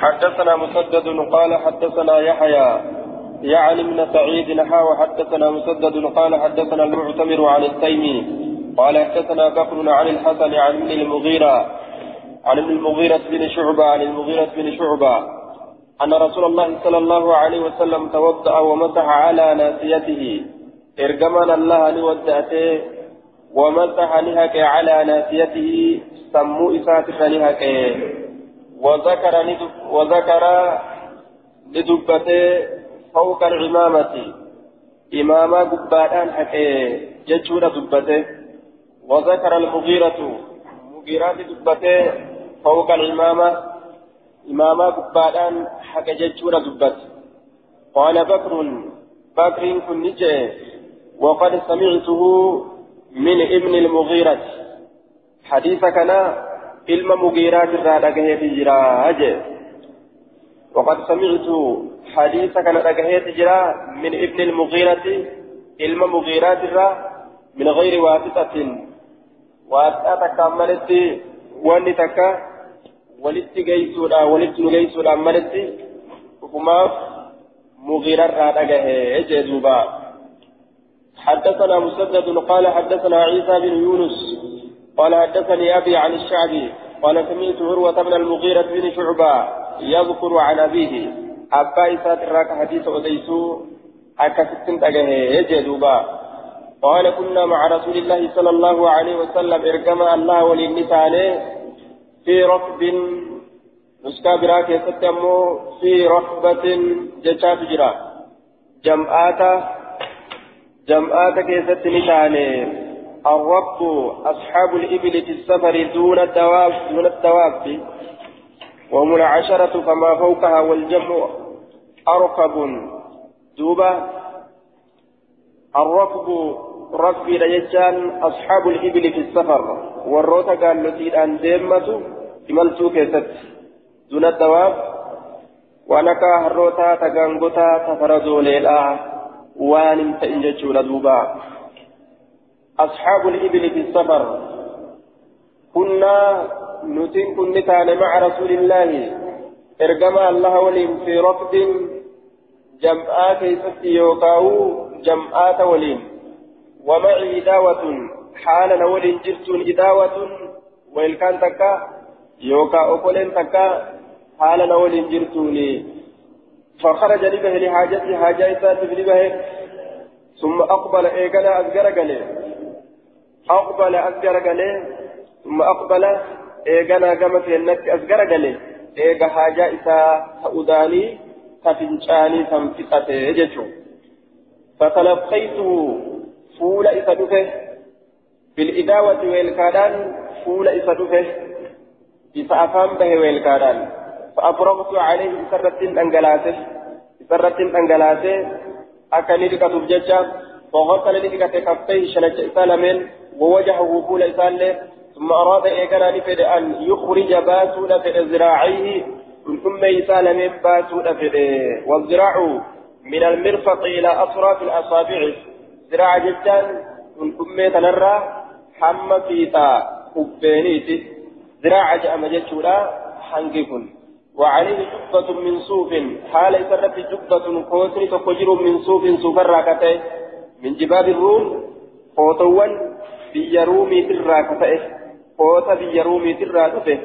حدثنا مسدد قال حدثنا يحيى يعني من سعيد حا حدثنا مسدد قال حدثنا المعتمر عن التيمي قال حدثنا بكر عن الحسن عن ابن المغيرة عن ابن المغيرة بن شعبة عن المغيرة بن شعبة أن رسول الله صلى الله عليه وسلم توضأ ومسح على ناسيته إرجمنا الله لودأته ومسح نهك على ناسيته سمو إساتك نهك وذكر وذكر لدبته فوق العمامة. إماما قبادان حكي ججورة دبته. وذكر المغيرة. مغيرات دبته فوق العمامة. إماما قبادان حكي ججورة دبته. قال بكر بكر كن نجي. وقد سمعته من ابن المغيرة. حديث كان علم مغيرات الرادة في جراج وقد سمعت حديث كان رجهيت جرا من ابن المغيرة علم مغيرات الرا من غير واسطة واسطة كملت وان تكا ولت جيسودا ولت نجيسودا ملت وكما مغيرة رادة جدوبا حدثنا مسدد قال حدثنا عيسى بن يونس قال حدثني أبي عن الشعبي قال سمعت عروة بن المغيرة بن شعبة يذكر عن أبيه. أبا إسات الراك حديث أديسو أكستن تجهي يجدوبا قال كنا مع رسول الله صلى الله عليه وسلم إركما الله وللنساء في ركب. نسكا براك يستمو في ركبة جتشات جرا جمعات جمعات كيست نساني الرب أصحاب الإبل في السفر دون الدواب دون الدواب. وهم العشرة فما فوقها والجمع أركب دوبة. الركب ركب رجال أصحاب الإبل في السفر. والروتا قال نسيد أن ديمة إملتو كيست. دون الدواب. ونكا هروتا تغانغوتا تفرزو ليلا وان تنججو لدوبا أصحاب الإبل في السفر كنا نتن كن كان مع رسول الله. إرجما الله ولين في ركض جمعات يوكاو جمعات ولين ومعي إداوة حالا ولين جرت إداوة وإن كان تكا. يوكا أقولين تكا. حالا ولين جرتوني فخرج لبه لحاجته حاجة لبه ثم أقبل إيقنا أذكر قليل. أقبل أذكر قليل ثم أقبل إيقنا في النك أذكر قليل إيقا حاجة إسا تأذاني تفنشاني تنفقته ججو. فتلقيته فول إسا دفه بالإداوة والكادان فول إسا دفه إسا أفهم به والكادان فأفرغت عليه سرة أنجلاته سرة أنجلاته أكني لك تبججا وغسل لك كفيه شنج إسالمين ووجهه فول إسالة ثم أراد إيقنا نفد أن يخرج باسود في ذراعيه ثم إسال من باسود في والذراع من المرفق إلى أطراف الأصابع. ذراع جدا ثم تنرى حم فيتا كبينيت ذراع جأم جتشولا حنقكن. وعليه جبة من صوف حال سرت جبة كوسري تقجر من صوف سفر من جباب الروم فوتوان biyya ruumiitirraa ka ta'e koota biyya ruumiitirraa dhufe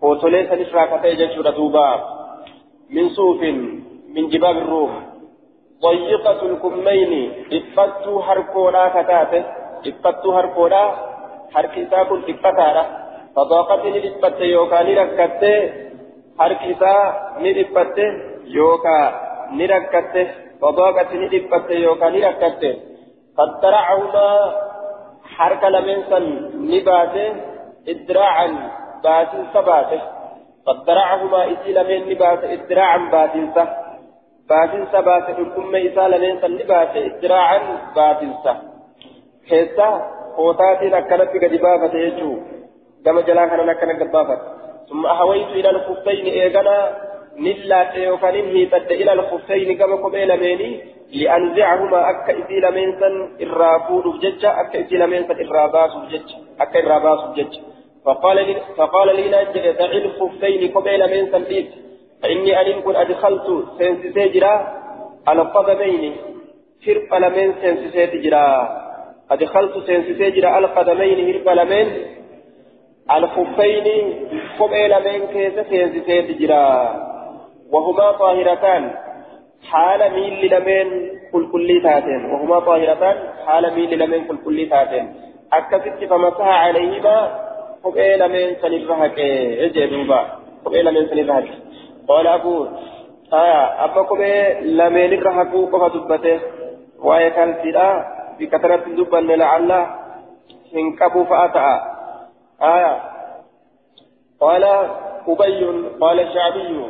kootolee sanirraa ka ta'e jechuudha duuba min suufin min jibaabi ruum ضيقة الكمين إفتو هركونا كتاته إفتو هركونا هركيسا كن إفتانا فضاقت نلفت يوكا نركت هركيسا نلفت يوكا نركت فضاقت نلفت يوكا نركت قد حركة لمن سن نباته إدراعا باتن سباته قد درعهما إسي لمن نباته إدراعا باتن سه باتن سباته الأم إسا لمن سن نباته إدراعا باتن سه كيسا قوتاتين أكنت قدبافة يجو كما جلا كان أكنت قدبافة ثم أهويت إلى الخفين إيغانا نلا تيوكان هيتد إلى الخفين كما قبيل ميني لأنزعهما أكا إذي لمنسا إرافود بججة أكا إذي لمنسا إراباس بججة أكا إراباس بججة فقال لي فقال لي نجد دع الخفين قبيل منسا بيت فإني أن كن أدخلت سينسي جرا القدمين فرق لمن سينسي جرا أدخلت سينسي جرا القدمين فرق لمن الخفين خبئ لمن كيس سينسي جرا وهما طاهرتان. حال ميل لمن كل كل تاتين. وهما طاهرتان حال ميل لمن كل كل تاتين أكست فمسح عليهما خبئ لمن سنرهك إجدوبا خبئ لمن سنرهك. قال أبو آية أبا كبه لمن الرحكو قفا دبته؟ وآية كان سيدا بكثرة دبا لعل هنكبوا فأتى آية قال أبي قال الشعبي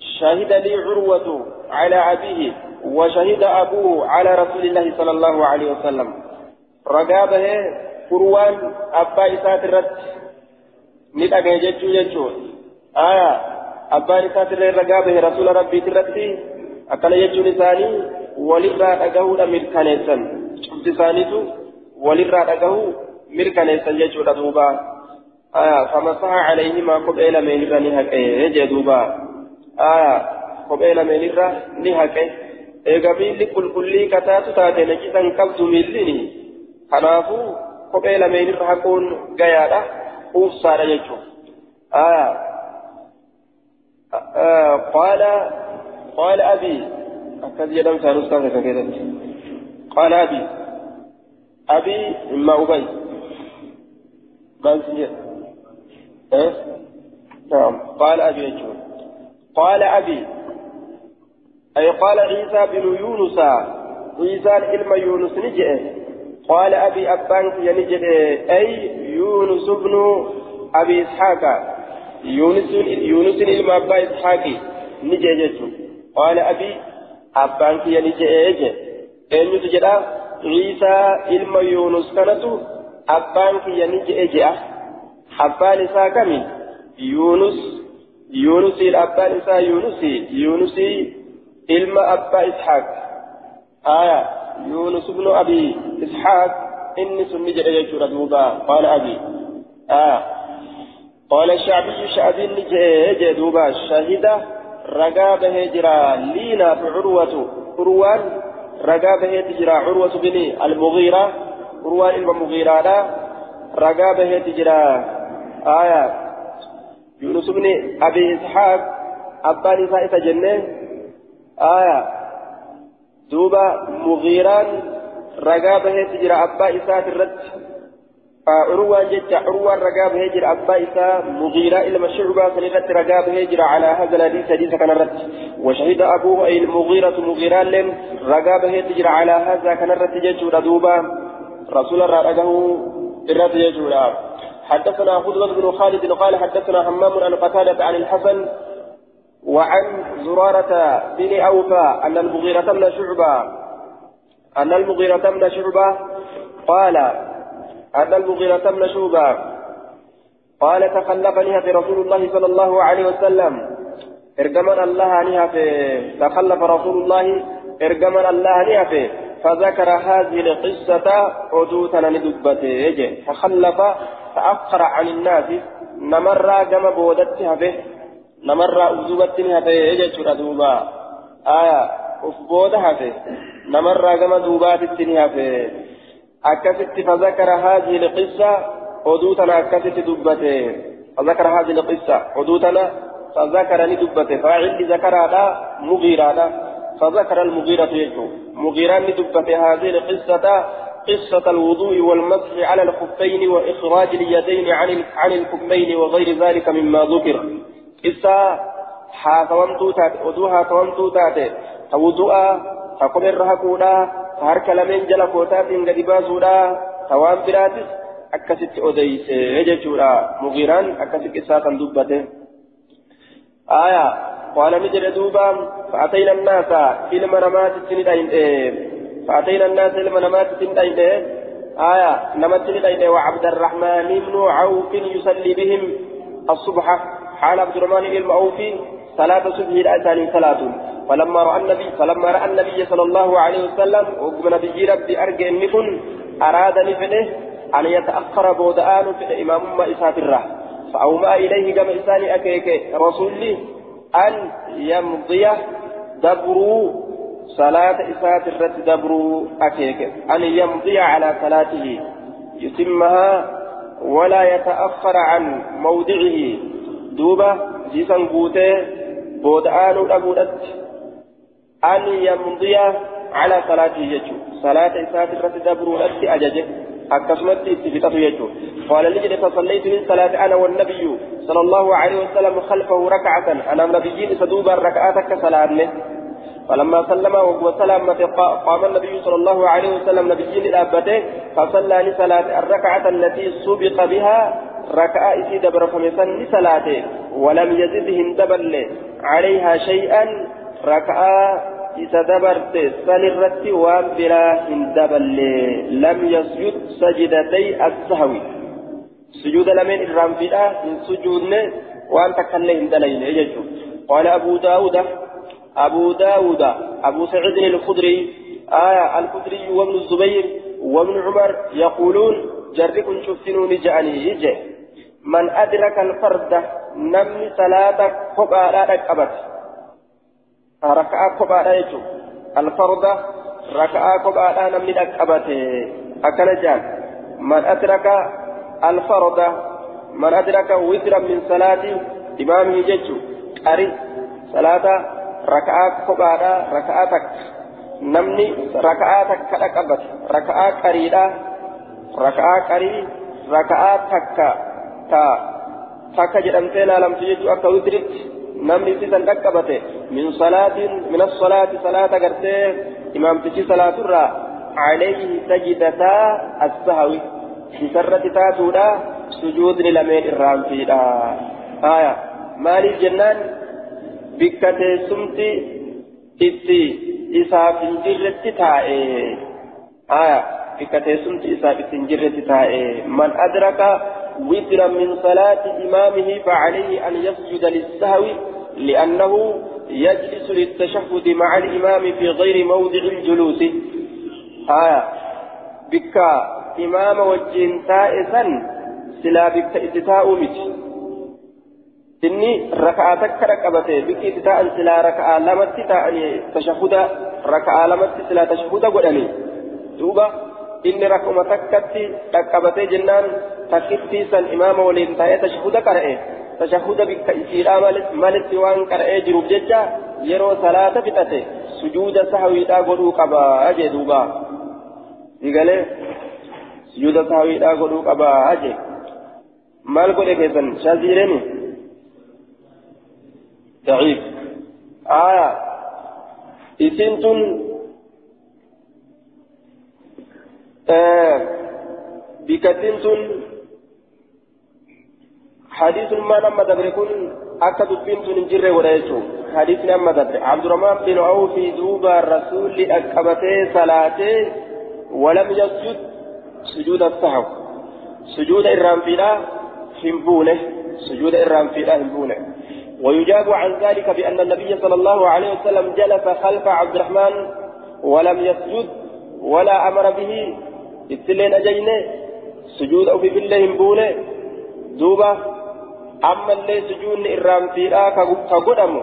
شهد لي عروة على أبيه وشهد أبوه على رسول الله صلى الله عليه وسلم. رقابه قروان أبا إسات الرد. نتاك يجتو يجتو آية أبا إسات الرد رقابه رسول ربي ترد أقل يجتو لساني ولرا أقه لمر كنيسا شمس سانيتو ولرا أقه مر كنيسا يجتو لدوبا. آية فمسح عليهما قبئ لمن رنها كيه يجتو آية قبيل من نهكه eega miilli qulqullii kataatu taate najisan qabdu miillini kanaafuu kophee lameenirra haquun gayaadha uufsaadha jechuudha قال قال أبي أكد يدم سانوس كان قال أبي أبي إما أبي أه؟ نعم قال أبي يجون قال أبي أي قال عيسى بن يونس عيسى إلما يونس نجئ. قال أبي أبانك ينجئ أي يونس بن أبي إسحاق. يونس يونس إلما أبا إسحاقي نجي جيتو قال أبي أبان كي نجي إيجي أين يتجد عيسى إلما يونس كانتو أبان كي نجي إيجي أبان كمي يونس يونس الأبان إسا يونس يونس إلما أبا إسحاق. آية. يونس بن أبي إسحاق. إني سمي جيتو ردوبا قال أبي. آه قال الشعبي شعبي نجي دوبا شهد رقا به جرا. لينا في عروة. عروان رقا به تجرا. عروة بن المغيرة. عروان المغيرة رقا به تجرا. آية. يونس بن أبي إسحاق أبان فائسة جنة آية. دوبا مغيران رقا به تجرا أبا إسات الرد عروان جت عروان رقاب هجر أبا إسا مغيرة إلى شعبة سنرت رقاب هجر على هذا الحديث حديث كان رت وشهد أبوه أي المغيرة مغيران لم رقاب هجر على هذا كان رت ججور دوبا رسول الله رقه ججور حدثنا خضر بن خالد قال حدثنا همام عن قتادة عن الحسن وعن زرارة بن أوفى أن المغيرة من شعبة أن المغيرة من شعبة قال أن المغيرة بن شوبة قال تخلفني في رسول الله صلى الله عليه وسلم. ارجمن الله نهفه تخلف رسول الله. ارجمن الله نهفه فذكر هذه القصة حدوثا ندبته تخلف تأخر عن الناس. نمر كما بودتها به. نمر أذوبتني هفه يجي دوبا. آية أفبودها به. نمر كما دوباتتني هفه أكست فذكر هذه القصة حدوثنا أكست دبته. فذكر هذه القصة حدوثنا فذكر ندبته فاعل ذكر هذا مغيرة فذكر المغيرة يجو مغيرة ندبته هذه القصة قصة الوضوء والمسح على الخفين وإخراج اليدين عن عن الكمين وغير ذلك مما ذكر. قصة حاكمتو تات ودوها كمتو تات توضوء تقوم الرهقودا harka lameen jala kootaatiin gadi baasuudha tawaan biraatis akkasitti odeyse jechuudha mugiiraan akkasi qissaa kan ni jedhe duuba fa'atayna annaasa ilma namaatitti ni dhayne فأتينا الناس لما نمات تندين آية نمت تندين وعبد الرحمن بن عوف يصلي بهم الصبح حال عبد الرحمن بن عوف صلاة صبح الأتاني صلاة فلما رأى النبي فلما رأى النبي صلى الله عليه وسلم وقم نبي ربي أرجع إنكن أراد نفنه أن يتأخر بودآن في إمام ما إسات الره فأومأ إليه كما إساني أكيك رسولي أن يمضي دبروا صلاة إسات الرد دبروا أكيك. أن يمضي على صلاته يتمها ولا يتأخر عن موضعه. دوبة جيسا قوته بودآن الأبودت أن يمضي على صلاته يجو. صلاة إسات الرد دبروا أتي أججه أكسمت اتفتت يجو قال لجد فصليت من صلاة أنا والنبي صلى الله عليه وسلم خلفه ركعة أنا نبيين سدوبا ركعتك صلاة فلما سلم وسلم قام النبي صلى الله عليه وسلم نبيين الأبته فصلى لصلاة الركعة التي سبق بها ركعة إسي دبر فمسن لصلاته ولم يزدهم دبل عليها شيئا ركعة إذا دبرت سنرت وان بلا دبل لم يسجد سجدتي السهو سجود لمن الرامفئة من سجودنا وان تكلم دليل قال أبو داود أبو داود أبو سعيد الخدري آية الخدري وابن الزبير وابن عمر يقولون جركن شفتنوني جأني يجي. من أدرك الفرد نمني صلاة لا ركبت ركعة كبا لا يجو الفرد ركعة كبا لا نمني ركبت أكل جان من أدرك الفرد من أدرك وترا من صلاة إمامه يجو أري صلاة raka'aa kophaadha raka'aa takka namni raka'aa takka dhaqabate raka'aa qariidha raka'aa qarii raka'aa takka ta takka jedhamtee laalamtu jechuu akka witiritti namni sisan dhaqqabate min salaatin min as-salaati salaata gartee imaamtichi salaaturraa عليه سجدتا السهو سرت تاتودا سجود لمن الرام فيدا آية مالي الجنان bikka teessumti itti isaaf hin jirretti taa'e aya bikka teessumti isaaf itti hin jirretti witra min salaati imaamihi فعليه أن يسجد للسهو لأنه يجلس للتشهد مع الإمام في غير موضع الجلوس آية بك إمام وجين تائسا سلا بك إتتاء raka'aa takka dhaqqabate bikki ta'an silaa raka'aa lamatti ta'anii tashahuda raka'aa lamatti silaa tashahuda godhanii duuba inni rakuma takkatti dhaqqabatee jennaan takkitti san imaama waliin taa'ee tashahuda qara'e tashahuda bikka isiidhaa malitti waan qara'ee jiruuf jecha yeroo salaata fixate sujuuda sahawiidhaa godhuu qabaa jee duuba digalee sujuuda sahawiidhaa godhuu qabaa jee maal godhe keessan آه بكتنتن حديث ما نما دبركن أكد بنتن جر وليتو حديث نما دبر عبد الرحمن بن عوف دوبا الرسول أكبته صلاته ولم يسجد سجود السهو سجود الرام همبونه سجود الرام همبونه ويجاب عن ذلك بأن النبي صلى الله عليه وسلم جلس خلف عبد الرحمن ولم يسجد ولا أمر به ittilleen ajajne sujuuda ufi billee hin buune duuba ammallee sujuudni irraanfiidhaa ka godhamu.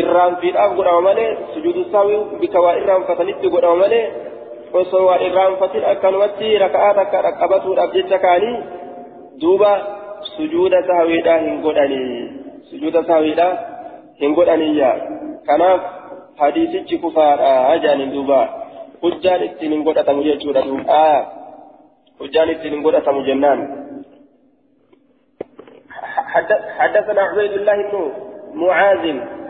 Irraanfiidhaaf godhama malee sujuudu saawi bika waa irraanfatanitti godhama malee osoo waa irraanfatin akkanumatti raka'aa takka dhaqqabatuudhaaf jecha kaanii duuba sujuuda saawiidhaa hin godhanii. Sujuuda saawiidhaa hin godhaniyya kanaaf hadiisichi kufaadhaa jaaniin duubaa hujjaan ittiin hin godhatamu jechuudha duuba hujjaan ittiin hin godhatamu jennaan. حدثنا عبيد الله بن معاذ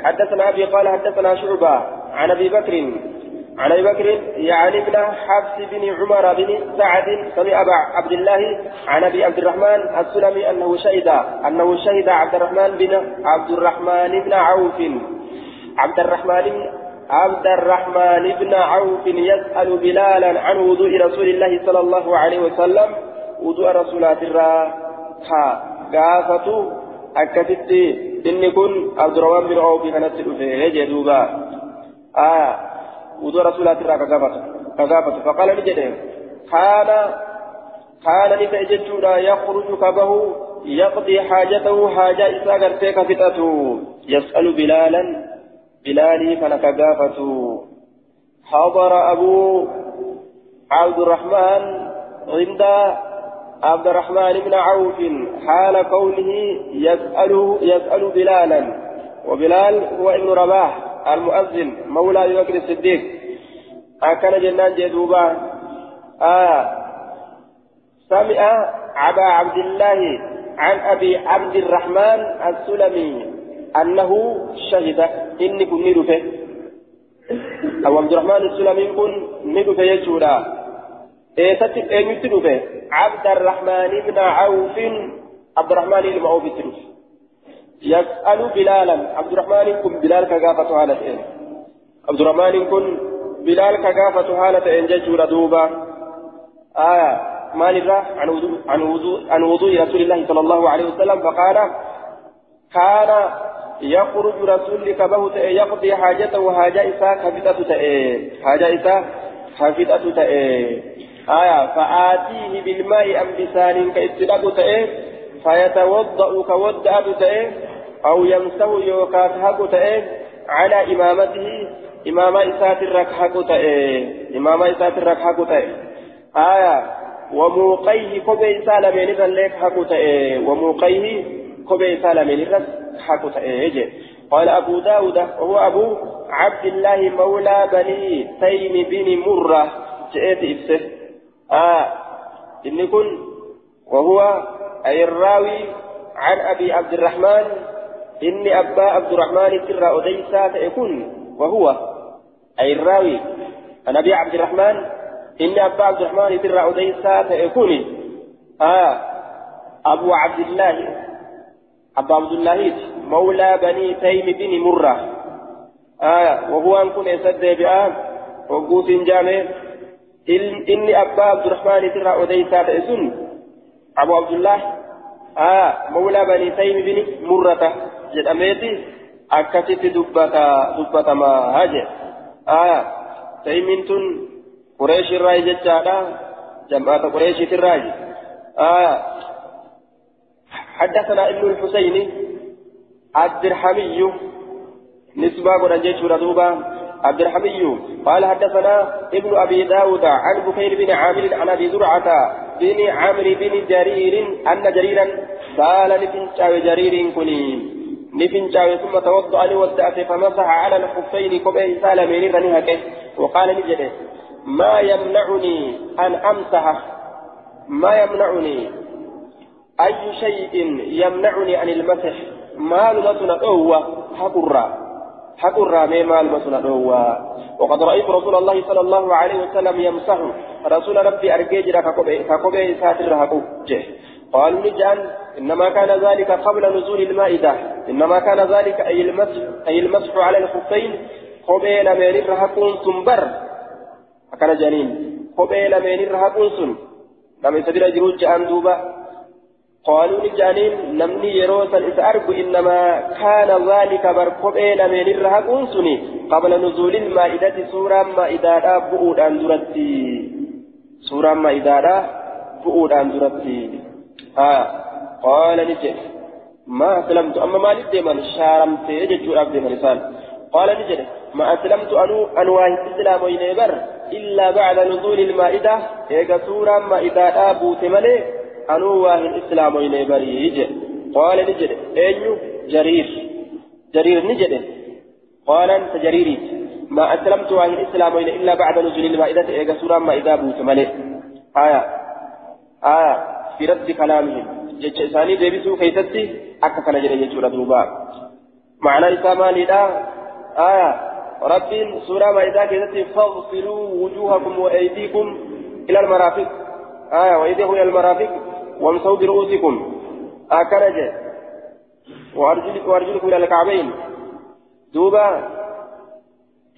حدثنا ابي قال حدثنا شعبه عن ابي بكر عن ابي بكر يعني ابن حفص بن عمر بن سعد سمع ابا عبد الله عن ابي عبد الرحمن السلمي انه شهد انه شهد عبد الرحمن بن عبد الرحمن بن عوف عبد الرحمن عبد الرحمن بن عوف يسأل بلالا عن وضوء رسول الله صلى الله عليه وسلم. وضوء رسولات الرا قافته أكدت إن كن عبد الرحمن بن عوف كانت تلفه آه. ودو رسولات را كغافة فقال نجده كان كان نتأججودا يخرج كبه يقضي حاجته. حاجة إسا قرتيك فتته يسأل بلالا بلالي فنكقافته حضر أبو عبد الرحمن عند عبد الرحمن بن عوف. حال كونه يسأل يسأل بلالا. وبلال هو ابن رباح المؤذن مولى أبي بكر الصديق. أكن جنان جدوبا. آه. سمع أبا عبد الله عن أبي عبد الرحمن السلمي. أنه شهد إني كن ندفه أبو عبد الرحمن السلمي كن ندفه يجورا eessatti eenyutti dhufe abdarrahmaan ibna awfin abdurrahmaan ilma awfitti dhufe yas'alu bilaalan abdurrahmaaniin kun bilaal ka gaafatu haala ta'een abdurrahmaaniin kun bilaal ka gaafatu haala ta'een jechuudha duuba aya maalirra an wudu'i rasuulillahi sala allahu alaihi wasalam faqaala kaana يخرج رسول كبه يقضي حاجته وحاجة إساء كفتة تأي. حاجة إساء كفتة تأي. آية فآتيه بالماء أم بسان كإتلاب تأه فيتوضأ كودأ تأه أو يمسه يوكات هكو تأه على إمامته إمام إسات الركحة تأه إمام إسات الركحة تأه آية وموقيه كوبي سالمين ذلك حكو تأه وموقيه كوبي سالمين ذلك حكو تأه قال أبو داود وهو أبو عبد الله مولى بني تيم بن مرة. جئت إفسه آه إن كن وهو أي الراوي عن أبي عبد الرحمن. إني أبا عبد الرحمن ترى أديسا تكون وهو أي الراوي عن أبي عبد الرحمن. إني أبا عبد الرحمن ترى أديسا تكون آه أبو عبد الله أبا عبد الله. مولى بني تيم بن مرة. آه وهو أن كن يسد بآن وقوس جامع. إني أبا عبد الرحمن ترى أديسا تأسن أبو عبد الله. آه مولى بني تيم بن مرة. جدأميتي أكست دبتا دبتا ما هاجر. آه تيم تن قريش الرأي جتالا جماعة قريش الرأي. آه حدثنا ابن الحسين. الدرحمي نسبة جيش دوبا عبد الحميد قال حدثنا ابن أبي داود عن بكير بن عامر عن أبي زرعة بن عمرو بن جرير أن جريرا قال لفنشاو جرير كني. نفنشاو ثم توضأ لودأت فمسح على الخفين كبه سالمين رنهك وقال نجده ما يمنعني أن أمسح؟ ما يمنعني؟ أي شيء يمنعني عن المسح؟ ما لمسنا هو حقرا حق الرامي مال مسنا وقد رأيت رسول الله صلى الله عليه وسلم يمسح رسول ربي أرجيجرا كقبي ساتر هكو قالوا نجعل إنما كان ذلك قبل نزول المائدة إنما كان ذلك أي المسح أي المسح على الخفين قبي لمن رهقون سنبر أكن جنين قبي لمن رهقون سن لم يسبيل جروج أن دوبا قالوا لجانين نمني يروسا إذا أرجو إنما كان ذلك بركبين من الرهقون سني قبل نزول المائدة سورة مائدة بؤود أن درتي سورة مائدة بؤود أن درتي آه قال نجي. ما أسلمت. أما ما لدي من شارمت يجد عبد مرسال قال نجي. ما أسلمت أنو أنواع الإسلام وينبر إلا بعد نزول المائدة. إيجا سورة مائدة بوت ملك. أنو واهن إسلام وإلي بريج قال نجد أيو جرير جرير نجد قال أنت جريري ما أسلمت واهن إسلام إلا بعد نزول المائدة إيجا سورة مائدة بوت ملئ آية آية في رد كلامهم جتش إساني ديبسو كيستي أكا كان جري يجور دوبا معنى إساما لله آية رب سورة مائدة كيستي فاغسلوا وجوهكم وأيديكم إلى المرافق آية وأيديكم إلى المرافق وامسحوا برؤوسكم. أكنج وأرجلكم وأرجلكم إلى الكعبين. دوبا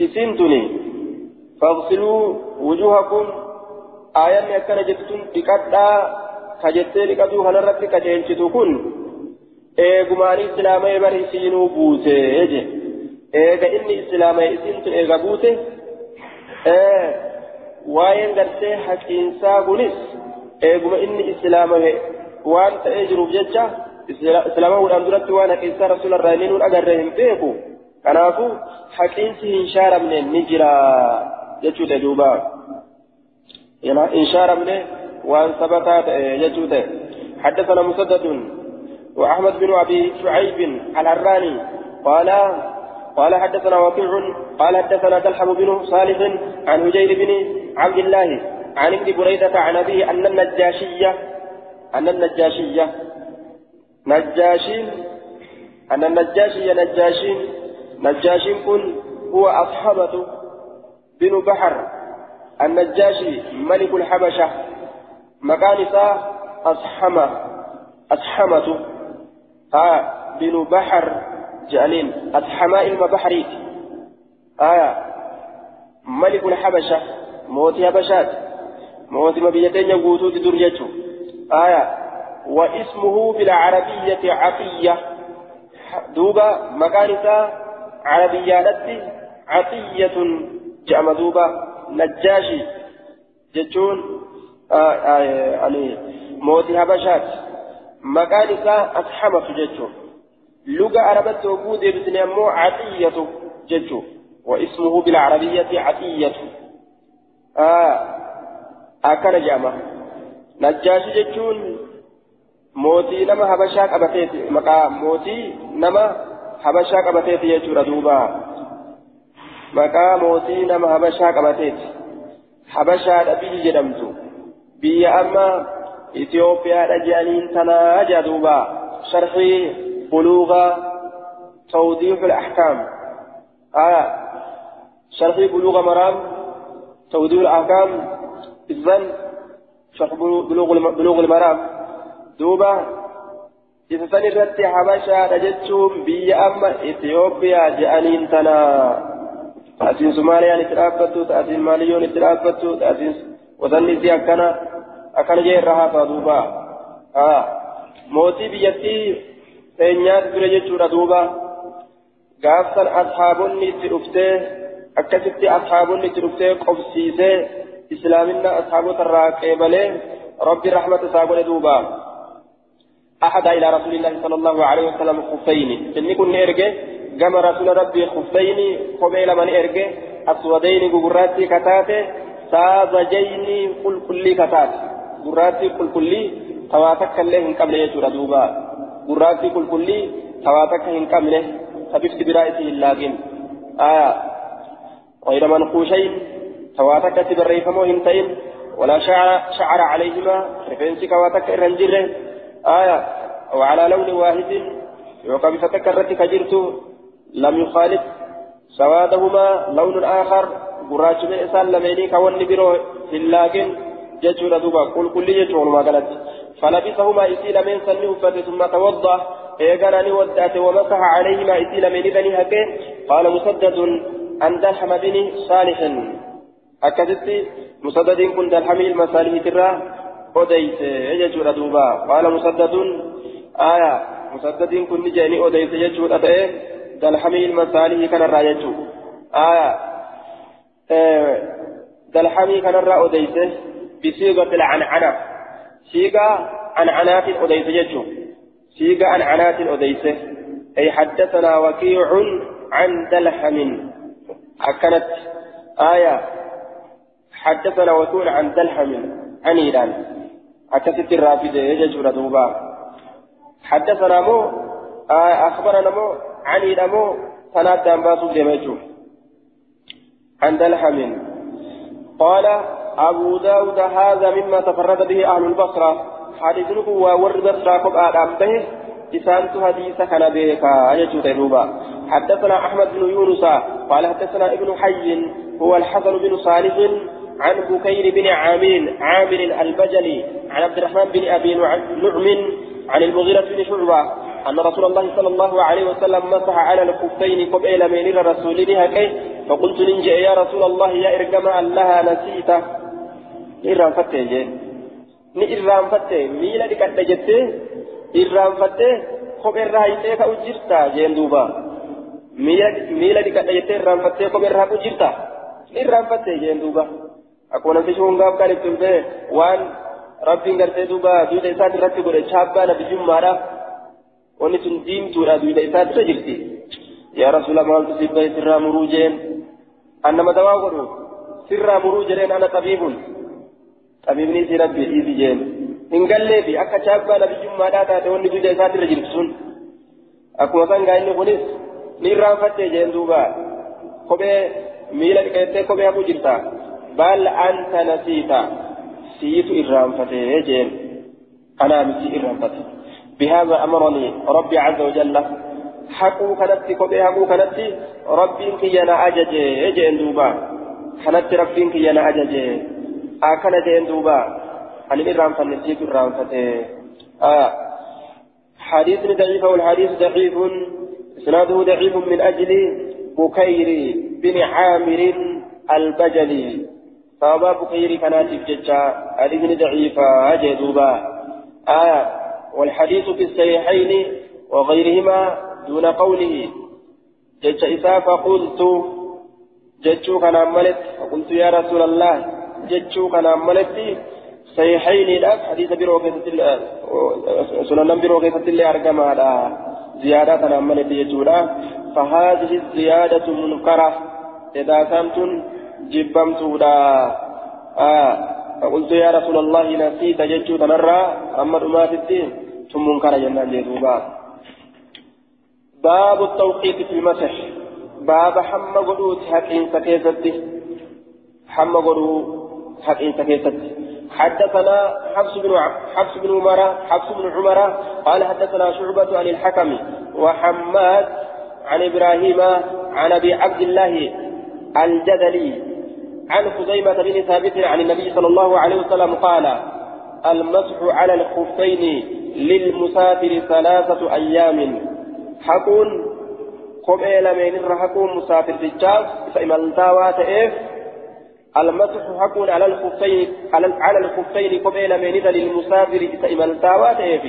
إسنتني. فاغسلوا وجوهكم. آية أكن جتتم بكتا كجتة لكتو هنرت كجنشتو كن eegumaan islaamee bari isiinuu buute je eega inni islaamee isiintu eega buute waa'een gartee haqiinsaa kunis eeguma inni islaamame waan ta'ee jiruuf jecha islaamahuudhaan duratti waan haqiinsaa rasuularraa inni nuun agarre hin beeku kanaafuu haqiinsi hin shaaramne ni jira jechuudha duuba hin shaaramne waan sabataa ta'e jechuu ta'e حدثنا مسدد وأحمد بن أبي شعيب الهراني قال قال حدثنا وكيع قال حدثنا دلحم بن صالح عن هجير بن عبد الله عن ابن بريدة عن أبيه أن النجاشية أن النجاشية نجاشين أن النجاشية نجاشين نجاشين كن هو أصحابة بن بحر. النجاشي ملك الحبشة مكان أصحمة أصحمة. ها بن بحر جانين أصحماء المبحريت آية ملك الحبشة موت حبشات موت مبيتين يقوتوا درجته آية واسمه بالعربية عطية دوبا مكانتا عربيانتي عطية جأم دوبا نجاشي جتون آه آه يعني موت حبشات مكانتا أصحمة جتون لغة عربية وجود بسنمو عطية جتو واسمه بالعربية عطية آه أكن جامع نجاش جتون موتي نما حبشا قبتيت مقا موتي نما حبشا قبتيت يجور دوبا مقا موتي نما حبشا قبتيت حبشا نبي جدمتو بي أما إثيوبيا رجالين تنا جدوبا شرحي بلوغ توضيح الأحكام آية شرح بلوغ مرام توضيح الأحكام إذن شرح بلوغ المرام. دوبا إذا سنرت حبشا رجتهم بي أما إثيوبيا جأنين تنا. تأسين سوماليا نترابتو تأسين ماليون نترابتو تأسين وظني سي أكنا أكنا جير رها فدوبا آه. موتي بيتي ture jechuudha duuba gaafsan ashaabonni itti dhuftee akkasitti ashaabonni itti dhuftee qobsiisee ashaabota irraa qeebalee rabbi rahmata isaa godhe duuba. أحد إلى رسول الله صلى الله عليه وسلم خفين إني كن إرجع جمع رسول ربي خفين قبيل من إرجع أسودين جراتي كتاتي ساذجين كل كل كتات جراتي كل كل تواتك اللي قبل يجور دوبا tawaa takka hin qabne tabifti biraa isii hin laagin aya غير منقوشين تواتك تبريفمو هنتين ولا شعر, شعر عليهما رفنسك واتك الرنجر آية أو على لون واحد يوقف فتكرت كجرت لم يخالف سوادهما لون آخر قراش من إسان لميني كون برو هلاكن ججور دوبا قل كل ججور ما قالت فلبسهما إسيل من سنه ثم توضأ إيقانني ودأت ومسح عليهما إسيل من بني هكي قال مسدد عن دلحم بن صالح أكدت مسدد كن دلحم المصالح ترى أديت يجور دوبا قال مسدد آية مسدد كن جاني أديت يجور أتئ دلحم المصالح كان الرايج آية دلحمي كان الرا أديت بصيغة العنعنة سيغا عن عنات أديس يجو سيغا عن عنات أديس أي حدثنا وكيع عن دلحم أكنت آية حدثنا وكيع عن دلحم عن إيران. أكست الرافدة يجو ردوبا حدثنا مو آه أخبرنا مو عن إيران مو تنادى أنباسو دمجو عن دلحم قال أبو داود هذا مما تفرد به أهل البصرة. حديثه وورد بصرة قبعة به. إسانت حديث كان بيكا يجو تنوبا حدثنا أحمد بن يونس. قال حدثنا ابن حي هو الحسن بن صالح. عن بكير بن عامر عامر البجلي عن عبد الرحمن بن أبي نعم عن المغيرة بن شعبة أن رسول الله صلى الله عليه وسلم مسح على الكفين قبيل من الرسول هكي فقلت ننجي يا رسول الله يا إرقم لها نسيته irraanfattee jeen ni irraanfattee miila dhiqadha jettee irraanfattee kopheerraa hiitee ka'u jirta jeen duuba miila dhiqadha jettee irraanfattee kopheerraa ka'u jirta ni irraanfattee jeen duuba akkuma namtichi hungaaf kan itti dhufee waan rabbiin gartee duuba duuda isaati irratti godhe chaabbaa nabiyyummaadhaaf wanni sun diimtuudha duuda isaati irra jirti yaa rasuula maaltu siif bahe sirraa muruu jeen annama dawaa godhu sirraa muruu jedheen ana xabiibun xabiibni isii rabbi dhiisi jeen hin galleefi akka chaabbaa nabiyyummaadhaa taate wanni duuda isaati irra jirti sun akkuma sangaa inni kunis ni irraanfattee jeen duuba kophee miila dhiqeettee kophee hafuu jirta baal anta nasiita سيت إرانفتي جين. أنا مسي إرانفتي بهذا أمرني ربي عز وجل. حقو كنتي كبي حقو كنتي. ربي كينا أججي جين دوبا. كنتي ربي كينا أججي. أكن جين دوبا. أنا إرانفتي سيت إرانفتي آه حديث ضعيف والحديث ضعيف. إسناده ضعيف من أجل بكير بن عامر البجلي. صحابة بخير كانت ججا حديث ضعيفة جدوبا آية والحديث في الصحيحين وغيرهما دون قوله جج إساء فقلت ججو كان عملت فقلت يا رسول الله ججو كان عملت صحيحين لا حديث بروكة سنن بروكة اللي أرقم على زيادة عملت ججولا فهذه الزيادة منكرة إذا كنتم جبمتودا آه فقلت يا رسول الله نسيت جدت تنرى أما أمات الدين ثم منكر جنان جدوبا باب التوقيت في المسح باب حم قدوت حقين سكيستي حم قدوت حقين سكيستي حدثنا حفص بن حفص بن عمر حفص بن عمر قال حدثنا شعبة عن الحكم وحماد عن إبراهيم عن أبي عبد الله الجدلي عن خزيمة بن ثابت عن النبي صلى الله عليه وسلم قال المسح على الخفين للمسافر ثلاثة أيام. حكون قبيل من الرحكون مسافر تجاز فإمالتاوى تئف المسح حكون على الخفين على الخفين قبيل من للمسافر؟ فإمالتاوى تئف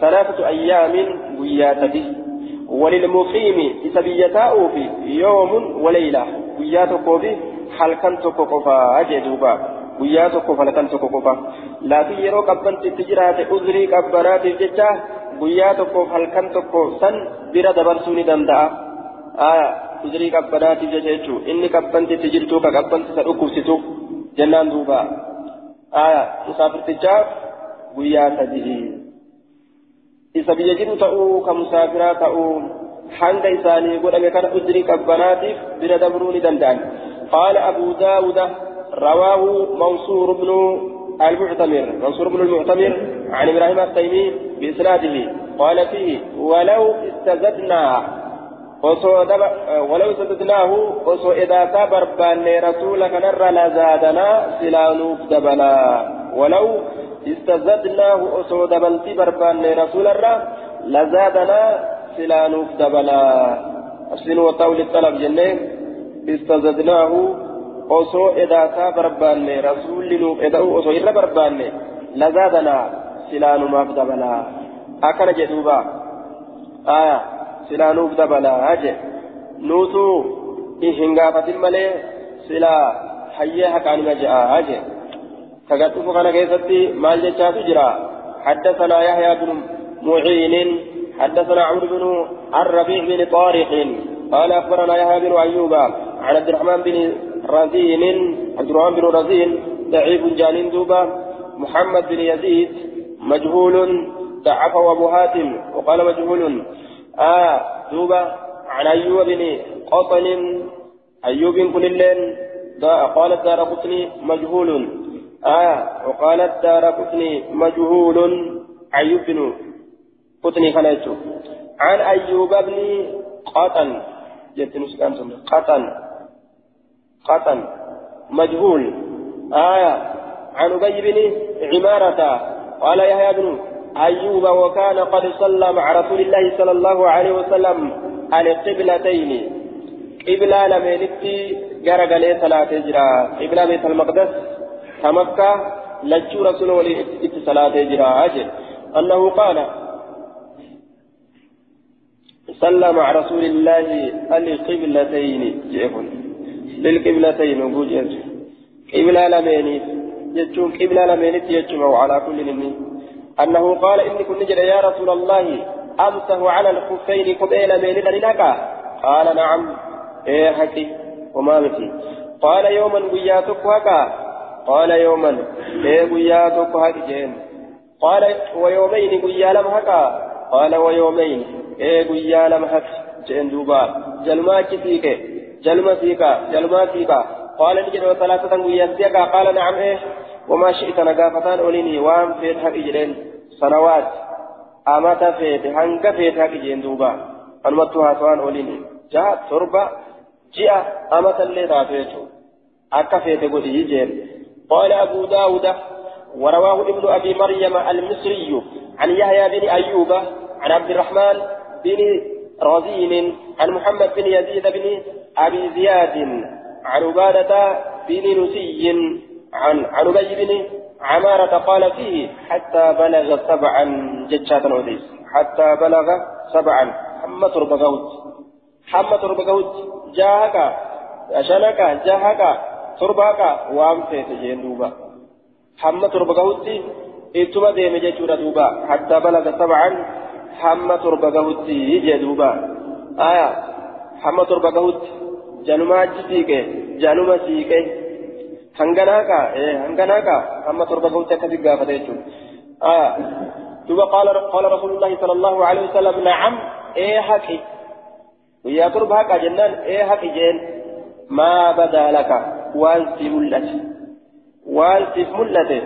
ثلاثة أيام وياتته وللمقيم إسبيتاؤه يوم وليلة وياتك به. Halkan tokko qofaa jee duuba guyyaa tokkoof halkan tokko qofa laakiin yeroo qabbantitti jiraate uzrii qabbanaatiif jecha guyyaa tokkoof halkan tokko san bira dabarsuu ni danda'a uzrii qabbanaatiif jecha jechuun inni qabbantitti jirtuu ka qabbantisa dhukkubsitu jennaan duuba musaafirtichaaf guyyaa sadii isa biyya jiru ta'uu ka musaafiraa ta'uu hanga isaanii godhame kana uzrii qabbanaatiif bira dabruu ni danda'an. قال أبو داود رواه منصور بن المعتمر. منصور بن المعتمر عن إبراهيم التيمي بإسناده. قال فيه ولو استزدنا ولو استزدناه وصو إذا كبر بان رسولك نر لزادنا سلانوف دبلا ولو استزدناه وصو دبلتي بربان رسول الرا لزادنا سلانوف دبلا أسلم وطول الطلب جنة. استزدناه osoo edaasaa barbaanne rasuulli nuuf eda'u osoo irra barbaanne lazaadana silaanumaaf dabalaa akkana jedhuuba aya silaanuuf dabalaa je nuutu hin gaafatin malee silaa hayyee haqaanima je'a je kagadhufu kana keessatti maal jechaatu jira حدثنا يحيى بن معين حدثنا عمرو بن الربيع بن طارق قال اخبرنا يحيى بن ايوب عن عبد الرحمن بن رزين عبد الرحمن بن رزين ضعيف جانين دوبا محمد بن يزيد مجهول ضعفه أبو هاتم وقال مجهول آه دوبا عن أيوب بن قطن أيوب كل الليل قالت دار قطني مجهول آه وقالت دار قطني مجهول أيوب بن قطني خليته عن أيوب بن قطن جت نسكان قطن. قطن مجهول. آية عن أبي بن عمارة قال يحيى بن أيوب وكان قد صلى مع رسول الله صلى الله عليه وسلم على قبلتين. قبلة لميلتي جرى صلاة هجرة. قبلة بيت المقدس كمكة لجو رسول الله صلاة هجرة. أجل. أنه قال صلى مع رسول الله القبلتين جيبون للقبلتين وجوجين قبلة لميني يجون قبلة لمينت يجون وعلى كل إني أنه قال إني كنت يا رسول الله أمسه على الخفين قبيل مينت لك قال نعم إيه حكي وما بتي قال يوما قياتك هكا قال يوما إيه قياتك هكا جين قال ويومين قيا لم هكا قال ويومين إيه قيا لم هكا جين دوبا جلما كتيك جلما سيكا جلما سيكا قال نجد وثلاثة قيا سيكا قال نعم إيه وما شئت نقافتان أوليني وام فيت حق جرين سنوات أمتا فيت هنك فيت حق جين دوبا أنمتها سوان أوليني جاء تربة جاء أمتا اللي تافيتو أكا فيت قولي جين قال أبو داود ورواه ابن أبي مريم المصري عن يحيى بن أيوب عن عبد الرحمن بن رزين عن محمد بن يزيد بن أبي زياد عن عبادة بن نسي عن عن أبي بن عمارة قال فيه حتى بلغ سبعا جتشات الوديس حتى بلغ سبعا. حمى تربغوت حمى تربغوت جاهك. أشنك. جاهك. ترباك. وام فيت جندوبا حمى تربغوت إتما ديم جتشورا دوبا. حتى بلغ سبعا. حمى تربغوت جدوبا آية. حمى تربغوت جنما جسيك جنما سيكي hanganaaka eh hanganaaka amma torba gauta akkasi gaafate jechuun aya duba qaala qaala rasuulullahi sala allahu alehi wasalam nacam ee haqi guyyaa torba haqa jennaan ee haqi jeen maa badaa laka waan si mul'ate waan siif mul'ate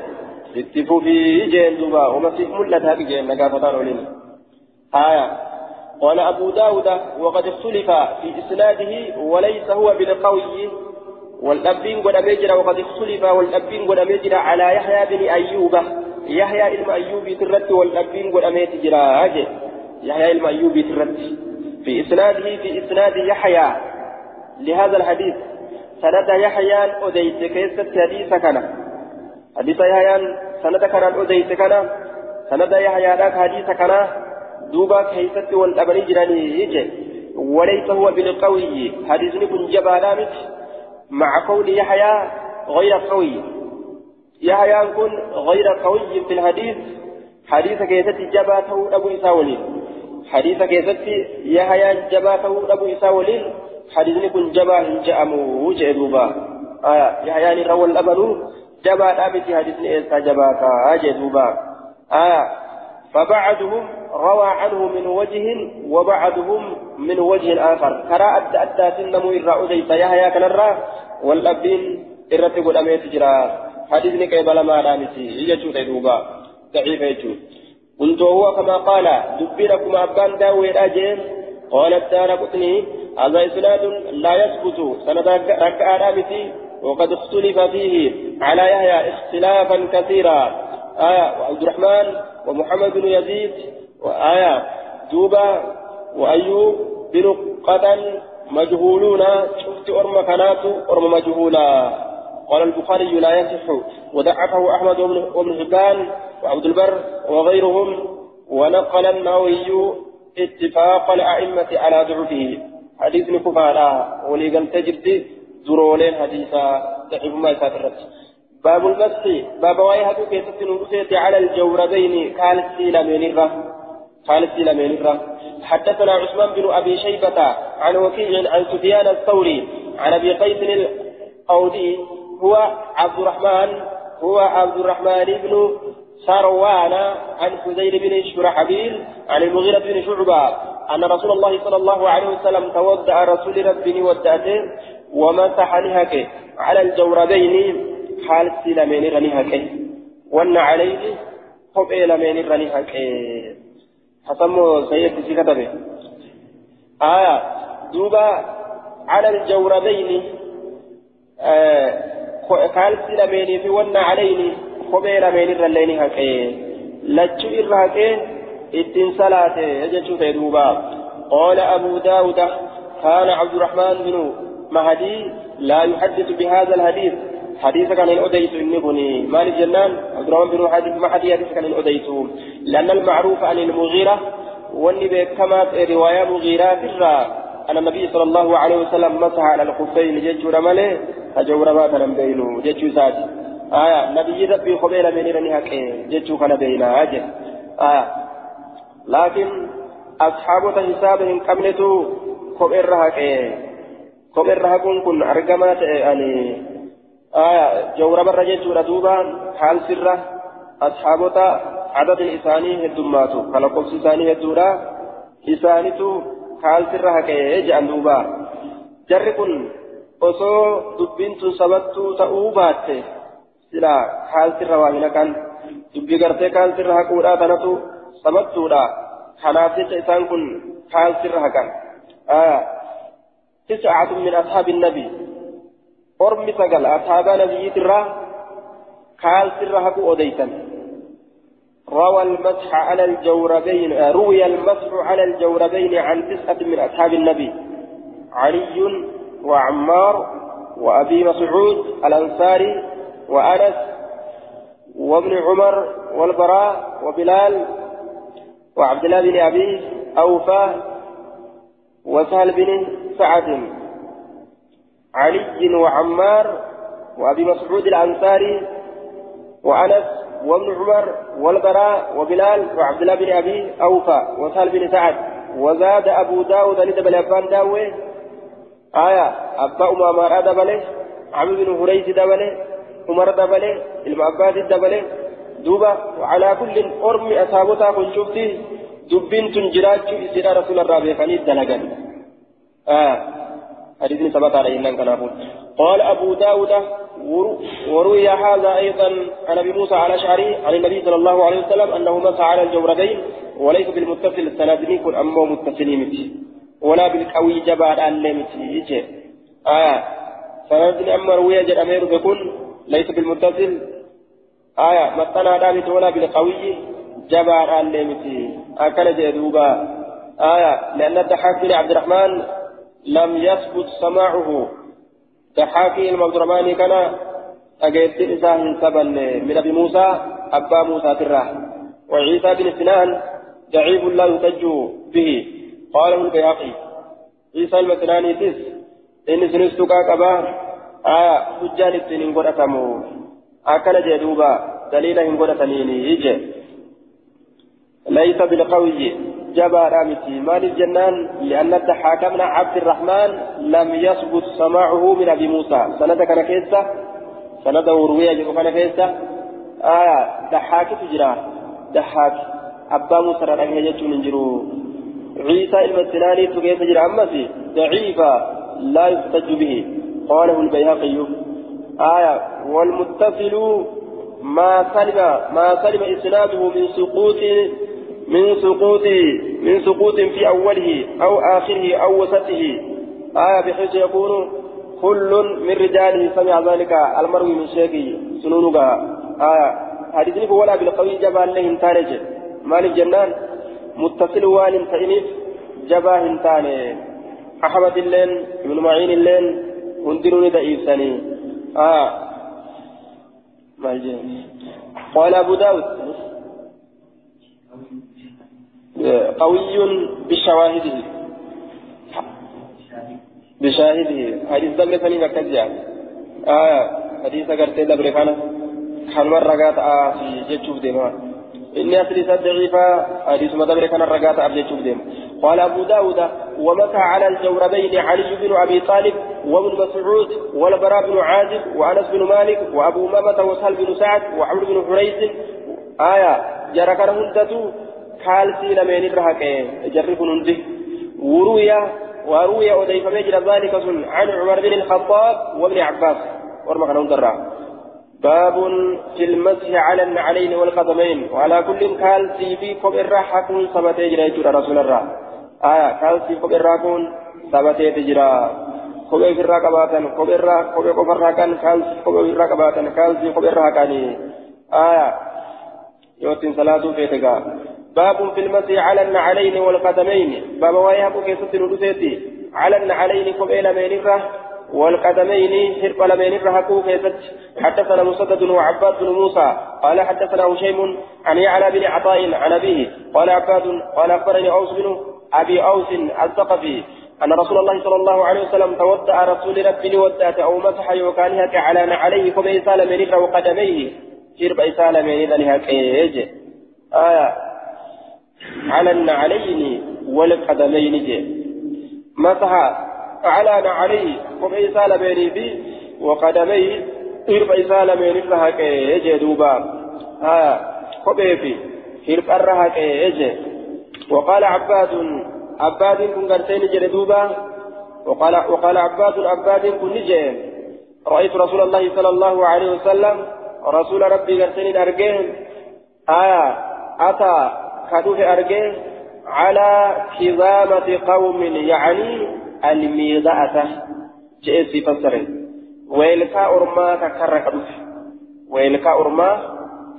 itti fufii jeen duba uma siif mul'ate haqi jeen nagaafataan oliin aya قال أبو داود وقد اختلف في إسناده وليس هو بالقوي والأبين قد أمجر وقد اختلف والأبين قد أمجر على يحيى بن أيوب. يحيى علم أيوب ترت والأبين قد أمجر يحيى علم أيوب ترت في إسناده في إسناد يحيى. لهذا الحديث سند يحيى أديت كيست حديث كان؟ حديث يحيى سند كان أديت كان؟ سند يحيى ذاك حديث كان؟ دوبا كيست والأبن جراني يجي وليس هو بالقوي حديث كن جبالامت مع كون يحيى غير قوي يحيى كن غير قوي في الحديث حديث كيست جباته أبو إساولين حديث كيست يحيى جباته أبو إساولين حديث كن جبا هنجأمو جدوبا آية يحيى روى الأمل جبا أبتي حديث إيسا جباتا جدوبا آية فبعدهم روى عنه من وجه وبعدهم من وجه آخر. كرا أدى أدى سنمو إرى أديس يحيى كنرى والأبين إرى تقول أميت جرا. حديثني كيبالا ما رامسي يجو تيدوبا ضعيف يجو. قلت هو كما قال. دبركم أبان داوي الأجين قال الدار قطني. هذا إسناد لا يثبت. سند ركع رامسي وقد اختلف فيه. على يحيى اختلافا كثيرا. آية وعبد الرحمن ومحمد بن يزيد. وآية دوبا وأيوب بن قتل مجهولون شفت أرم كانات أرم مجهولا. قال البخاري لا يصح. وضعفه أحمد وابن حبان وعبد البر وغيرهم. ونقل النووي اتفاق الأئمة على ضعفه. حديث نكفالا. ولقل تجد زرولين حديثا ضعف ما يسافرت باب المسح باب واي هدو نرسيت على الجوربين. قال السيلمين قال السيلمين حدثنا عثمان بن أبي شيبة عن وكيع عن سفيان الثوري عن أبي قيس القودي هو عبد الرحمن هو عبد الرحمن بن سروان عن حذير بن شرحبيل عن المغيرة بن شعبة أن رسول الله صلى الله عليه وسلم تودع رسول ربه ودعته ومسح نهك على الجوربين حال سلمين رني هكي وأن عليه قبئ لمين رني هكي حسمو سيد في كتبه آية. دوبا على الجوربين آه قال سلمين في وان عليه قبئ لمين رني هكي لجو إرهكي إتن صلاة يجتشو في دوبا. قال أبو داود كان عبد الرحمن بن مهدي لا يحدث بهذا الحديث. حديث كان الأديس إني بني. الجنان عبد بن حديث ما حديث كان الأديس لأن المعروف عن المغيرة والنبي كما رواية مغيرة ترى. أن النبي صلى الله عليه وسلم مسح على الخفين جيش رمله أجور ما كان بينه جيش ساتي. آية نبي ربي قبيل من رني جتشو كان بينا أجل. آية. لكن أصحاب حسابهم قبلتو قبيل رهك قبيل رهكون كن أرقمات يعني آية جورا برا جتشو ردوبا حال سرة أصحابتا عدد الإساني هدوماتو خلقوا إساني هدورا إسانيتو حال سرة هكي جأن دوبا جركن osoo dubbiin tun sabattuu ta'uu baatte sila haaltirra waa hin haqan dubbii gartee haaltirra haquudhaa tanatu sabattuudha kanaaf jecha isaan kun haaltirra haqan تسعة من أصحاب النبي أصحاب نبي ترى قال سر هكو أديتا روى المسح على الجوربين روي المسح على الجوربين عن تسعة من أصحاب النبي علي وعمار وأبي مسعود الأنصاري وأنس وابن عمر والبراء وبلال وعبد الله بن أبي أوفى وسهل بن سعد علي وعمار وأبي مسعود الأنصاري وأنس وابن عمر والبراء وبلال وعبد الله بن أبي أوفى وسهل بن سعد وزاد أبو داود لدبل أبان داوي. آية أبا أمامة دبله عمرو بن هريز دبله عمر دبله المعباد دبله دوبا وعلى كل أرم أصابتها كن شفتي دبين تنجراج إسراء رسول الله بيخاني دلقا آه. حديث ثبت عليه إنك قال أبو داود وروي هذا أيضا عن أبي موسى على شعري عن النبي صلى الله عليه وسلم أنه مسح على الجوربين وليس بالمتصل السنادني كن أمه متصلين ولا بالقوي جبار اللمتي آية. سندني أما روي جد أمير بكل ليس بالمتصل. آية. متنا دامت ولا بالقوي جبار اللمتي أكل جدوبا آية. لأن الضحاك بن عبد الرحمن لم يثبت سماعه. ضحاكي المبدرماني كان أجيت إساه سبا من أبي موسى أبا موسى تراه وعيسى بن سنان ضعيف لا يحتج به. قاله البيهقي عيسى المسناني تس إن سنستقى قبا آية حجان السنين قرأتمو أكل جدوبا دليل إن قرأتنيني يجي ليس بالقوي. جبا رامتي مال الجنان لأن الضحاك عبد الرحمن لم يثبت سماعه من أبي موسى. سند كان كيسة؟ سند وروية جبا كان كيسة؟ آية ضحاك تجرى. ضحاك أبا موسى رأيه يجتون انجروا عيسى المسناني تكيف جرى. أمسي ضعيفة لا يحتج به. قاله البيهقي. آية والمتصل ما سلم ما سلم إسناده من سقوط من سقوط من سقوط في أوله أو آخره أو وسطه. آية بحيث يكون كل من رجاله سمع ذلك المروي من شيخه سنونك آية. حديثني ولا بالقوي جبال له انتارج مال الجنان؟ متصل وان فإنف جبا هنتاني أحمد اللين ابن معين اللين هندروني دئيساني آه. ما قال أبو داود. قوي بشواهده. بشاهده. حديث دم ثاني مكتجا آه حديث أقرتي دبر خانة خان مرة قات في جتشوف ديما. إني أسري ضعيفة حديث مدبر كان الرقات أبجد ديم قال أبو داود ومسى على الجوربين علي بن أبي طالب وابن مسعود والبراء بن عازب وأنس بن مالك وأبو مامة وسهل بن سعد وعمرو بن حريث. آية جرى كان هندتو كالسي لمن الرهق جرف هندي وروي وروي أديف مجرى ذلك عن عمر بن الخطاب وابن عباس ورمى كان باب في المسح على النعلين والقدمين وعلى كل كال في الراحة كون سبتي جرى رسول الله آية كال في كوب الراحة سبتي كباتن كوب الراحة كوب كوب الراحة كان كال كوب الراحة كباتن كال في كوب الراحة كان آية يوتين صلاة فيتك باب في المسح على النعلين والقدمين. باب ويهب كيسة ندوسيتي على النعلين كوب إلى والقدمين شرق لمن رهقوا كيست حدثنا مسدد وعباد بن موسى. قال حدثنا هشيم عن يعلى بن عطاء عن أبيه. قال عباد قال أخبرني أوس بن أبي أوس الثقفي أن رسول الله صلى الله عليه وسلم تودع رسول ربي ودعت أو مسح يوكانها على عليه كما إسال وقدميه. شرب إسال إيج آية. على النعلين والقدمين جي. مسح على عليه كما إسال من في وقدميه شرب إسال من ذلك إيج دوبا. آية كما في شرب الرهك إيج وقال عباد عباد كن قرتين جلدوبا وقال وقال عباد عباد كن نجي رأيت رسول الله صلى الله عليه وسلم رسول ربي قرتين أرجين آية أتى كدوه أرجين على كظامة قوم يعني الميضاءة. جئت فسر. ويلكا أرما تكرر كدوه ويلكا أرما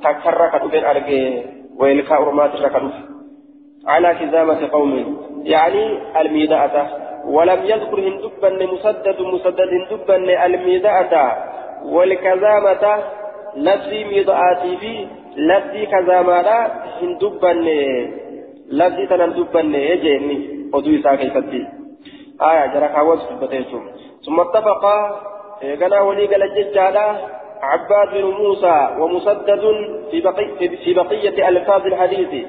تكرر كدوه أرجين ويلكا أرما تكرر على كظامة قوم يعني الميداءة ولم يذكر هندبا مسدد مسدد هندبا الميداءة والكزامة لفظي ميداءاتي في لفظي كزامة هندبا لفظي تنندبا يجيني ودو إساء كيفتي آية جرى كاوز ثم اتفقا غنا ولي قال الججالة عباد بن موسى ومسدد في بقية في بقية ألفاظ الحديث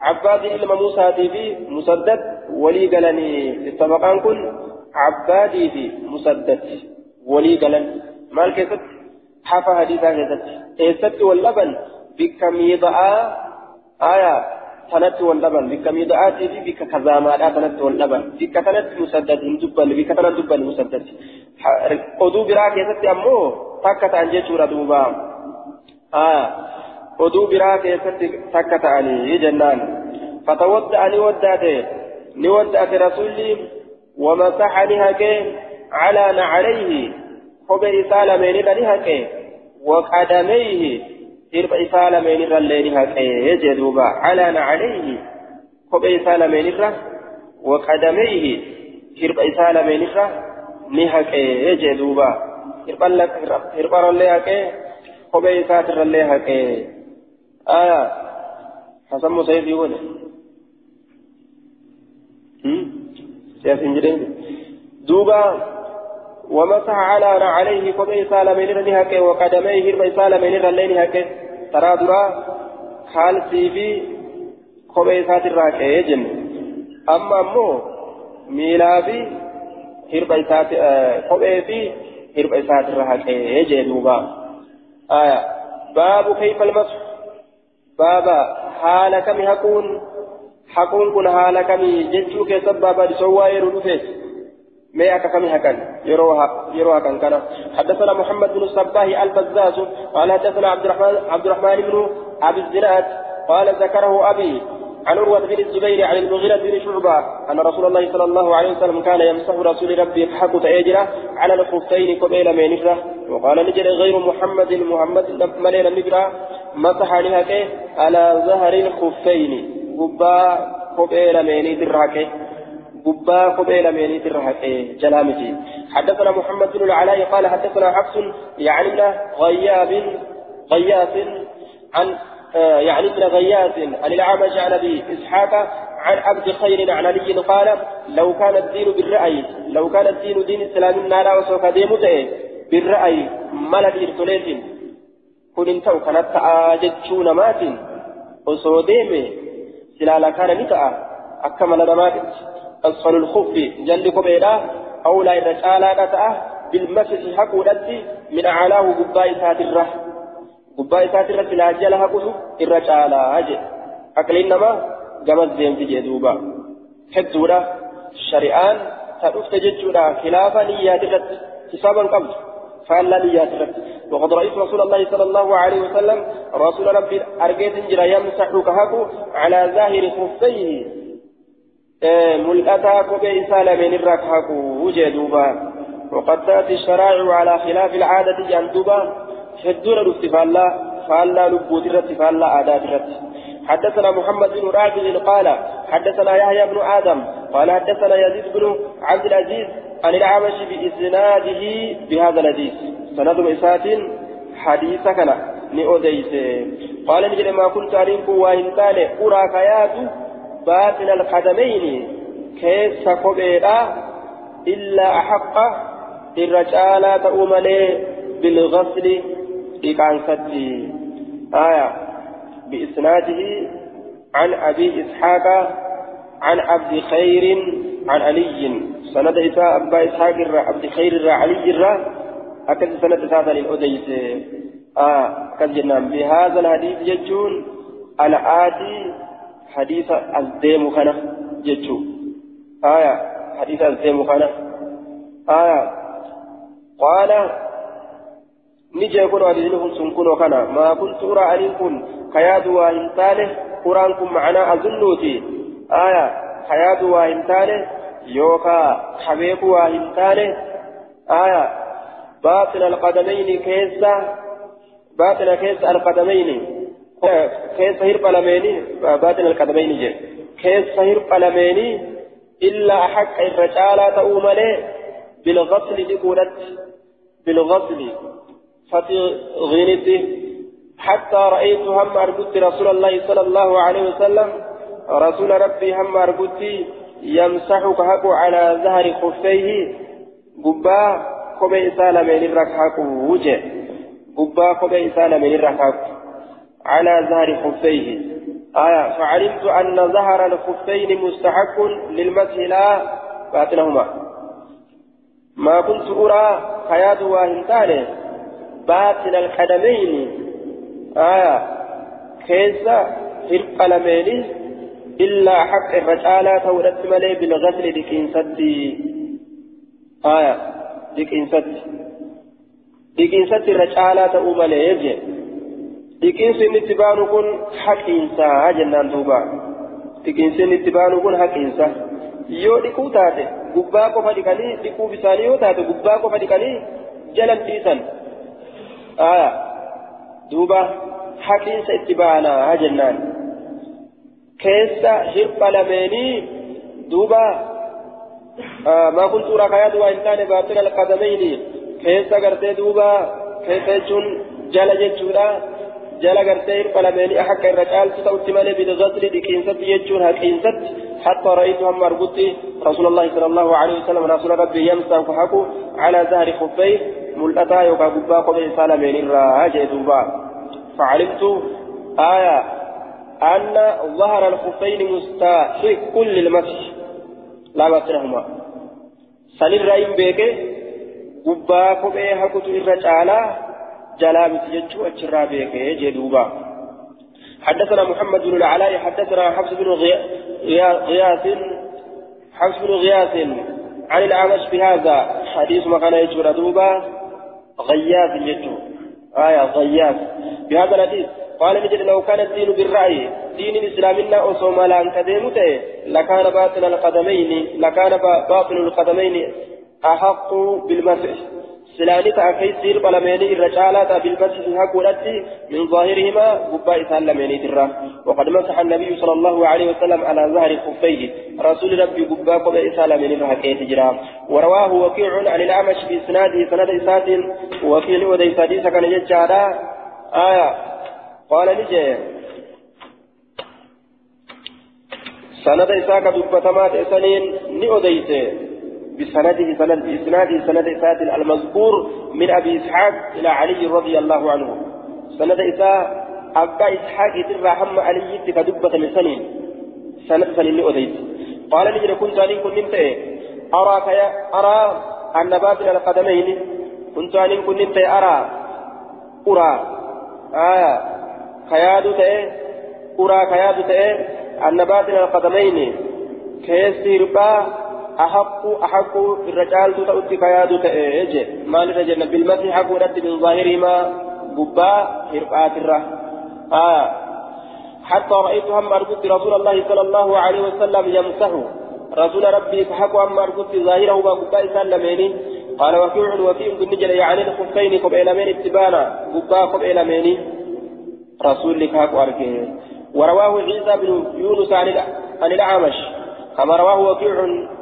عباد إلما موسى في مسدد ولي قالني الطبقان كن عبادي في مسدد ولي قالن مال كيست حفا حديثا كيست إيست واللبن بكميضاء آية تنت واللبن بكميضاء في بك كزامات تنت واللبن بك تنت مسدد. دبن بك تنت دبن مسدد oduu biraa keessatti ammoo takka ta'an jechuudha duuba oduu biraa keessatti takka ta'anii jennaan فتودع نودعته نودعت رسولي ومسحني هكي على نعليه. خبر سالمين لهكي وقدميه إرب سالمين لين هكي يجدوبا على نعليه خبر سالمين وقدميه إرب سالمين نهكي يجدوبا إرب لك إرب لهكي خبر ساتر لهكي آية حسن مسيدي ونه سياس انجرين دوبا ومسح على عليه قبي سالمين رنهك وقدميه ربي سالمين رنهك ترى درا خال سيفي قبي ساتر راكي جن. أما مو ميلافي هربي ساتر قبي في هربي ساتر راكي جدوبا آية. باب كيف المسح؟ بابا حال كن حال ما أكفمي هكذا يروها يروها كان حدثنا محمد بن الصباح البزاز قال حدثنا عبد الرحمن عبد الرحمن بن أبي الزناد قال ذكره أبي عن عروة بن الزبير عن المغيرة بن شعبة أن رسول الله صلى الله عليه وسلم كان يمسح رسول ربي حق تأجرة على الخفين قبيل مينفرة وقال نجد غير محمد محمد ملينا نجرة مسح لها على ظهر الخفين kophee lameenii dirraaqe قبا قبيل من ترهق جلامتي. حدثنا محمد بن العلاء قال حدثنا حفص يعني ابن غياب غياث عن يعني ابن غياث عن الأعمش عن أبي إسحاق عن عبد خير عن علي قال لو كان الدين بالرأي لو كان الدين دين الإسلام النار وسوف ديمته بالرأي ملك إرسوليت كن انتو كانت تآججون مات. وسوديمه سلالا كان نتا'a akka mala namaatitti asfalu lkuffi jalli kopheedha awlaa irra caalaadha ta'a bilmasisi haquudhatti min acalaahu gubbaa isaatirra gubbaa isaatirra silaa jala haqutu irra caalaa jedhe aqliin namaa gamas deemti jee duuba hedduudha shari'aan ta dhufte jechuudha khilaafa niyyaatirratti hisaaban qabdu فألا نيات وقد رأيت رسول الله صلى الله عليه وسلم رسول ربي أرجيت جرا يمسح كهكو على ظاهر خفيه إيه، ملأتا كوبي سالمين الركهكو وجدوبا وقد تأتي الشرائع على خلاف العادة جندوبا شدور رفت فالا لبوت فالا عادات رت حدثنا محمد بن رافع قال حدثنا يحيى بن آدم قال حدثنا يزيد بن عبد العزيز عن الأعمش بإسناده بهذا الحديث سند إسات حديث كان نؤديس قال نجد ما كنت أريك وإن كان أراك باطن القدمين كيس كبيرا إلا أحق الرجال تؤملي بالغسل إكان ستي آية بإسناده عن أبي إسحاق عن عبد خير عن علي سند إساء أبا إسحاق عبد خير علي أكد سند إساء للأديس آه أكد جنان بهذا الحديث يجون الآتي حديث الديم خنا جتشو. آية حديث الديم خنا آية قال نجي يقول أدينهم سنكون وكنا ما كنت أرى يكون. كياد وإنسانه قرآنكم معنا أظنوتي آية كياد وإنسانه يوكا حبيب وإنسانه آية باطن القدمين كيسة باطن كيس القدمين. كيس هرب لميني باطن القدمين جي كيس هرب لميني إلا حق الرجال تؤمله بالغسل لقولت بالغسل فتي غينتي حتى رأيت هم أرقدت رسول الله صلى الله عليه وسلم رسول ربي هم أرقدت يمسح كهكو على ظهر خفيه قبا كوبي إسالة من الركحك وجه قبا كوبي إسالة من الركحك على ظهر خفيه. آية فعلمت أن ظهر الخفين مستحق للمسح لا باطنهما ما كنت أرى حياة واهنتان باطن القدمين آية كيس فرق لمين؟ إلا حق الرجالة تولدت ملي بالغسل دكين سدي آية دكين سدي دكين سدي الرجالة تؤم ملي يجي. دكين سن اتبان كن حق إنسا جنان دوبا دكين سن اتبان كن حق إنسا gubbaa qofa dhiqanii dhiquu bisaanii yoo taate gubbaa qofa dhiqanii jalan dhiisan duuba haqiinsa itti baanaa jennaan keessa hirpha lameenii duuba maa kun suuraa kayaatu waa hin taane baaxina alqadameyni keessa gartee duuba keessa jechuun jala jechuudha lameenii akka irra caaltu ta'utti malee bilgasli dhiqiinsatti jechuun haqiinsatti حتى رأيت هم رسول الله صلى الله عليه وسلم رسول ربي يمسح فحكوا على ظهر خفيه ملأتا يوكا قبا قبل سالمين الراجع دوبا فعلمت آية أن ظهر الخفين مستحق للمسح لا بأسرهما سنين رأيم بيك قبا قبل حكوت الرجالة جلابة يجو أجرى بيك جدوبا حدثنا محمد بن العلاء حدثنا حفص بن غياث حفص بن غياث عن الأعمش بهذا حديث ما كان يجور دوبا. غياث يجو آية غياث. بهذا الحديث قال نجد لو كان الدين بالرأي دين الإسلام أصوم لأن كديمته لكان باطن القدمين لكان باطن القدمين أحق بالمسح. سلاني تأكي سير بلميني الرجالة بالمسح هكولتي من ظاهرهما قباء سلميني ترى وقد مسح النبي صلى الله عليه وسلم على ظهر خفيه رسول ربي قباء قباء سلميني فهكيت جرا ورواه وكيع عن الأعمش بإسناده سند إسناد وكيل وديس حديث كان يجعل آية قال نجي سند إساك دبتمات إسنين نؤديته بسنده سند إسناده سند إسناد المذكور من أبي إسحاق إلى علي رضي الله عنه. سند إساء أبا إسحاق هم علي كدبة من سنين. سند سنين نؤديت قال نجي كنت أن كنت نمت أراك يا أرى أن باطن القدمين. كنت أن كنت نمت أرى. أرى. آية كياد تأه أرى كياد تأه أن باطن القدمين. كيس ربا أحق أحق الرجال تؤتي كياد تأه ما لرجل بالمسح حق من ظاهرهما قبا هربات الره آه. حتى رأيت هم أرقدت رسول الله صلى الله عليه وسلم يمسح. رسول ربي فحق هم أرقدت ظاهره وقبا سلميني قال وكيع وكيع بن نجل يعني الخفين قبل من اتبانا. قبا قبل مني رسول لك هاك أركيه ورواه عيسى بن يونس عن الأعمش. كما رواه وكيع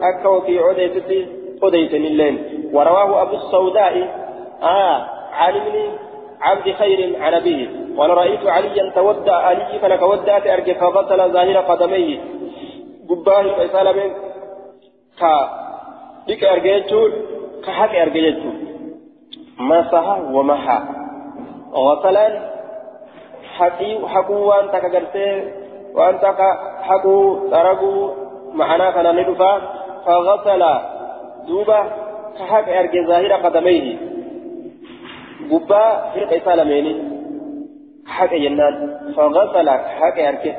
أكا وكيع أديت الليل ورواه أبو السوداء آه عن عبد خير عن أبيه. وأنا رأيت عليا تودع علي فلك ودعت أرجع فغسل ظاهر قدميه. قباه فإسال من كا dhiqe arge jechuun ka haqe arge jechuun masaha wamaha ghasalaan haquu waan takka gartee dhufa faghasala duuba ka haqe arge zaahira qadamayhi gubbaa hirqa isaa lameeni haqe jennaan faghasala ka haqe arge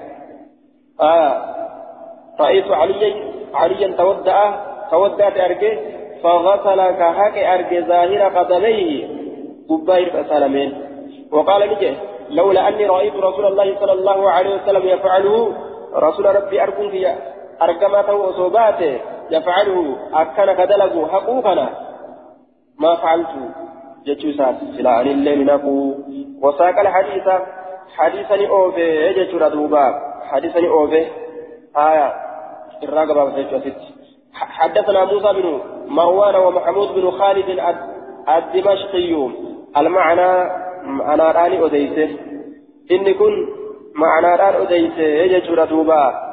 آه رأيت عليا عليا تودع تودعت أرجه فغسل كهك أرجه ظاهر قدميه قبائر فسالمين وقال نجي لولا أني رأيت رسول الله صلى الله عليه وسلم يفعله رسول ربي أركن في أرقمته وصوباته يفعله أكن كدلق حقوقنا ما فعلت جتشوسات سلا عن الليل نقو وساق الحديث حديثا أوفي جتشورا دوبا حديثا أوفي آية الراقبة وسيجوسيت حدثنا موسى بن مروان ومحمود بن خالد الدمشقي المعنى أنا راني أديسه إني كن معنى ران أديسه يجور دوبا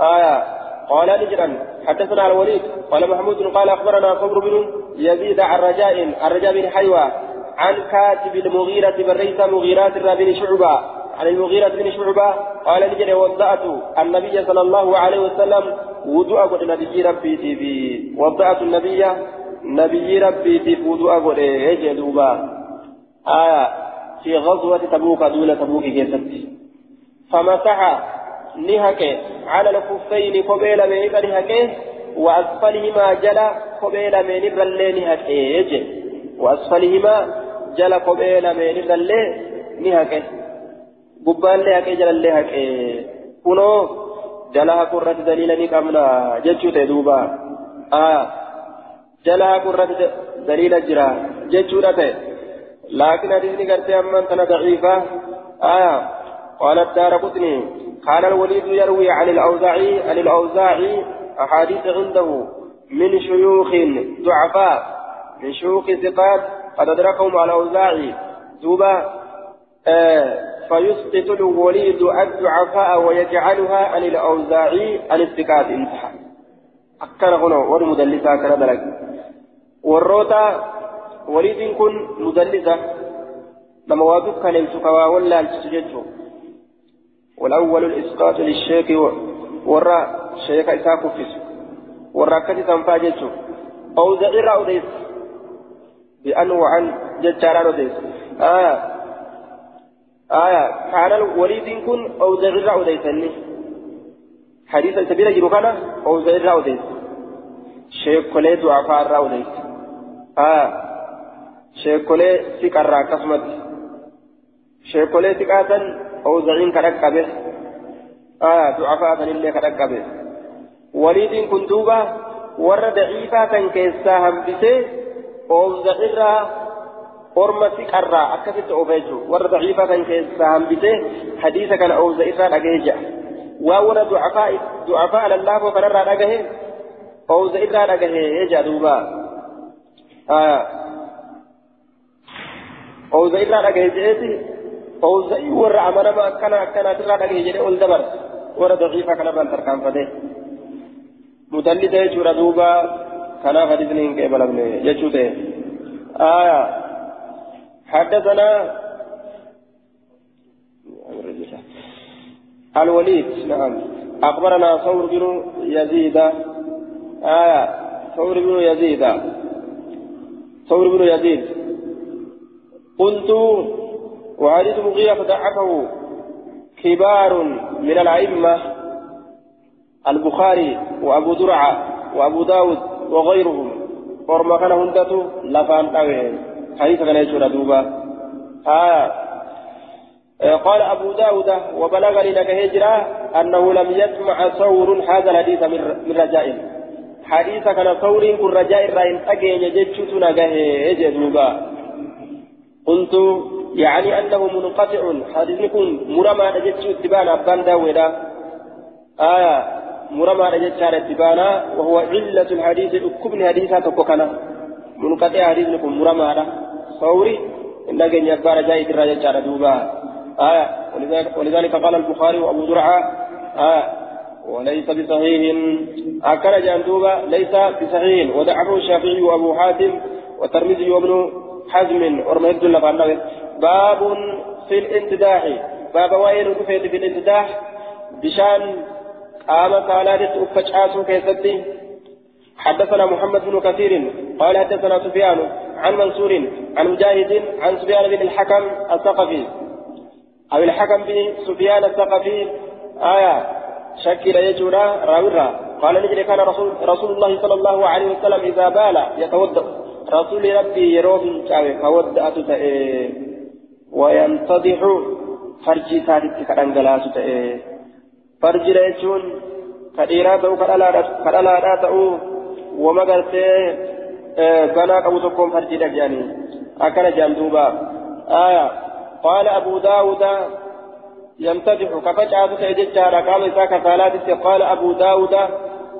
آية. قال نجرا حدثنا الوليد قال محمود قال أخبرنا صبر بن يزيد عن رجاء عن رجاء بن حيوة عن كاتب المغيرة بن ريس مغيرات بن شعبة. عن المغيرة بن شعبة قال نجري وضعت النبي صلى الله عليه وسلم وضوء قد نبي ربي تبي وضعت النبي نبي ربي تبي وضوء قد يجي دوبا. آية. في غزوة تبوك دون تبوك جيست فمسح نهك على الخفين قبيل من نهك وأسفلهما جلا قبيل من رلي نهك يجي وأسفلهما جلا قبيل من رلي نهك gubbaallee haqee jalallee haqee kunoo jala haquu irratti daliila ni qabna jechuu ta'e duuba jala haquu irratti daliila jira jechuudha ta'e laakiin hadiisni gartee amman tana daciifa قال الدار قطني قال الوليد يروي عن الأوزاعي عن الأوزاعي أحاديث عنده من شيوخ ضعفاء من شيوخ ثقات قد أدركهم على الأوزاعي دوبا آه فيسقط الوليد الضعفاء ويجعلها عن الأوزاعي عن الثقات انتهى. أكن هنا والمدلسة كان دلق والروتا وليد كن مدلسة. لما واقف كان يمسكها ولا التسجده والأول الإسقاط للشيخ وراء شيخ إساء كفس وراء كتي تنفاجته أو زعير أوديس بأنواع ججاران أوديس آه آية. كان الوليد كن أو زغير أوديسني حديثا سبيل جرو كان أو زغير أوديس شيخ كولي دعفاء أوديس آية. شيخ كولي سكر كسمت. شيخ كولي سكاتا أو زغين كرك به آية دعفاء اللي كرك به وليد كن دوبا ور ضعيفا كان كيسا همبسي أو siqarraa akkasitti oofee jiru warra daciifaa kan keessaa hambisee hadiisa kana oofza irraa dhagahee jira waan warra du'afaa lallaafoo kanarraa dhagahe oofza irraa dhagahee jira duuba oofza irraa dhagahe jedheeti oofza warra amanama akkana akkanaatirraa dhagahe jedhee ol dabar warra daciifaa kanarraan tarkaanfatee mutallisa jechuudha duuba kanaaf hadiisni hin qeebalamne jechuu ta'e aayaa حدثنا الوليد نعم أخبرنا ثور بن يزيد آية ثور بن يزيد ثور بن يزيد قلت وحديث مغيرة ضعفه كبار من الأئمة البخاري وأبو درعة وأبو داود وغيرهم. ورما كان هندته لفان أوين حديث كان يجور دوبا. آه. قال أبو داود وبلغني لك هجرة أنه لم يسمع ثور هذا الحديث من رجاء حديث كان ثور كن رجاء رأين أجين جتشت نجاه دوبا. قلت يعني أنه منقطع. حديث يكون مرمى جتشت اتبان أبان داودا آية مرمى جتشت اتبانا وهو علة الحديث. الكبن حديثا تقوكنا منقطع حديث يكون مرمى ثوري إن أجن يبار جاي الرجاء جار دوبا. آية ولذلك, قال البخاري وأبو زرعة. آية وليس بصحيح. أكل جندوبة ليس بصحيح. ودعه الشافعي وأبو حاتم والترمذي وابن حزم. ورمهد الله باب في الانتداح باب وين رفيت في الانتداح بشان قام صالات أفجعاسو كيستي حدثنا محمد بن كثير قال حدثنا سفيان عن منصور عن مجاهد عن سفيان بن الحكم الثقفي. أو الحكم بن سفيان الثقفي. آية. شكل يجورا راورا قال نجري كان رسول, رسول الله صلى الله عليه وسلم إذا بال يتودأ رسول ربي يروه شاوي فودأت وينتضح فرجي سادت كأنجلاس فرجي ليجون كديرا تأو كدلالا تأو. وما قلت بنا قبو تكون فرجي لجاني أكل جندوبا آية. قال أبو داود يمتدح كفجأة سيدجار قام إساك فلاتس قال أبو داود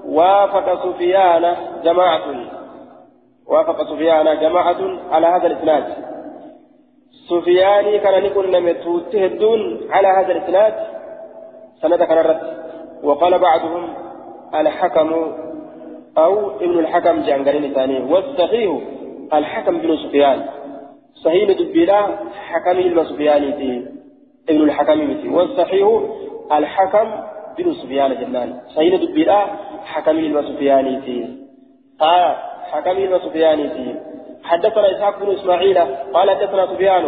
وافق سفيان جماعة. وافق سفيان جماعة على هذا الإسناد. سفياني كان نقول لم تهدون على هذا الإسناد سند كان وقال بعضهم الحكم أو ابن الحكم جانجرين ثاني والصحيح الحكم بن سفيان. صحيح دبيلا حكم المسفياني ابن الحكم متي والصحيح الحكم بن سفيان جنان. صحيح دبيلا حكم المسفياني آه حكم المسفياني حدثنا إسحاق بن إسماعيل قال حدثنا سفيان.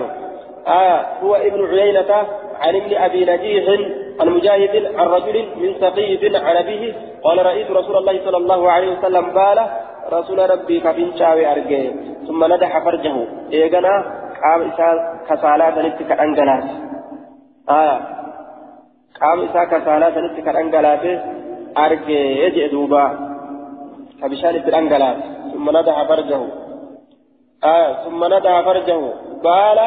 آه هو ابن عيينة عن ابن أبي نجيح عن مجاهد عن رجل من سقيف عن أبيه قال رأيت رسول الله صلى الله عليه وسلم قال رسول ربي كفين شاوي أرجع. ثم ندح فرجه. إيقنا قام إساء كسالات نتك أنجلات آية قام إساء كسالات نتك أنجلات أرجع يجئ دوبا. الأنجلات. ثم ندح فرجه. آية ثم ندح فرجه. قال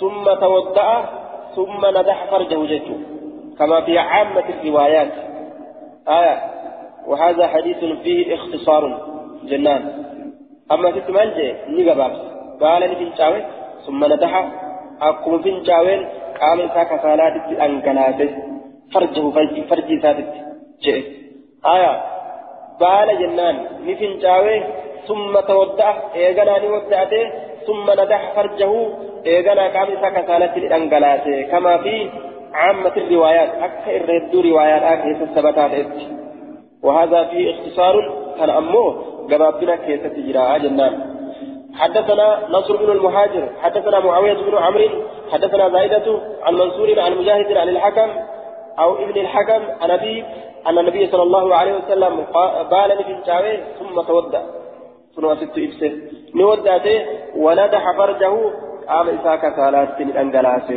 ثم تودأ ثم ندح فرجه جده كما في عامة الروايات. آية وهذا حديث فيه اختصار جنان. أما في مالجي نيجا قال نفنشاوي ثم ندح. أقوم فنشاوين قام إساك صلاة أنقلاته فرجه فرجي فرجي ثابت جئ آية قال جنان. نفنشاوي ثم تودع إيغانا نودعته ثم ندح فرجه إيغانا قام إساك صلاة أنقلاته كما في عامة الروايات أكثر الرد روايات أكثر الثبتات وهذا فيه اختصار كان أمه جبابنا كيف تجرى؟ جنان. حدثنا نصر بن المهاجر حدثنا معاوية بن عمرو حدثنا زايدة عن منصور عن مجاهد عن الحكم أو ابن الحكم عن أبي أن النبي صلى الله عليه وسلم بال في الشاوي ثم تودع ست إبسه نودعته وندح فرجه. قام إساك سالات الأنجلاس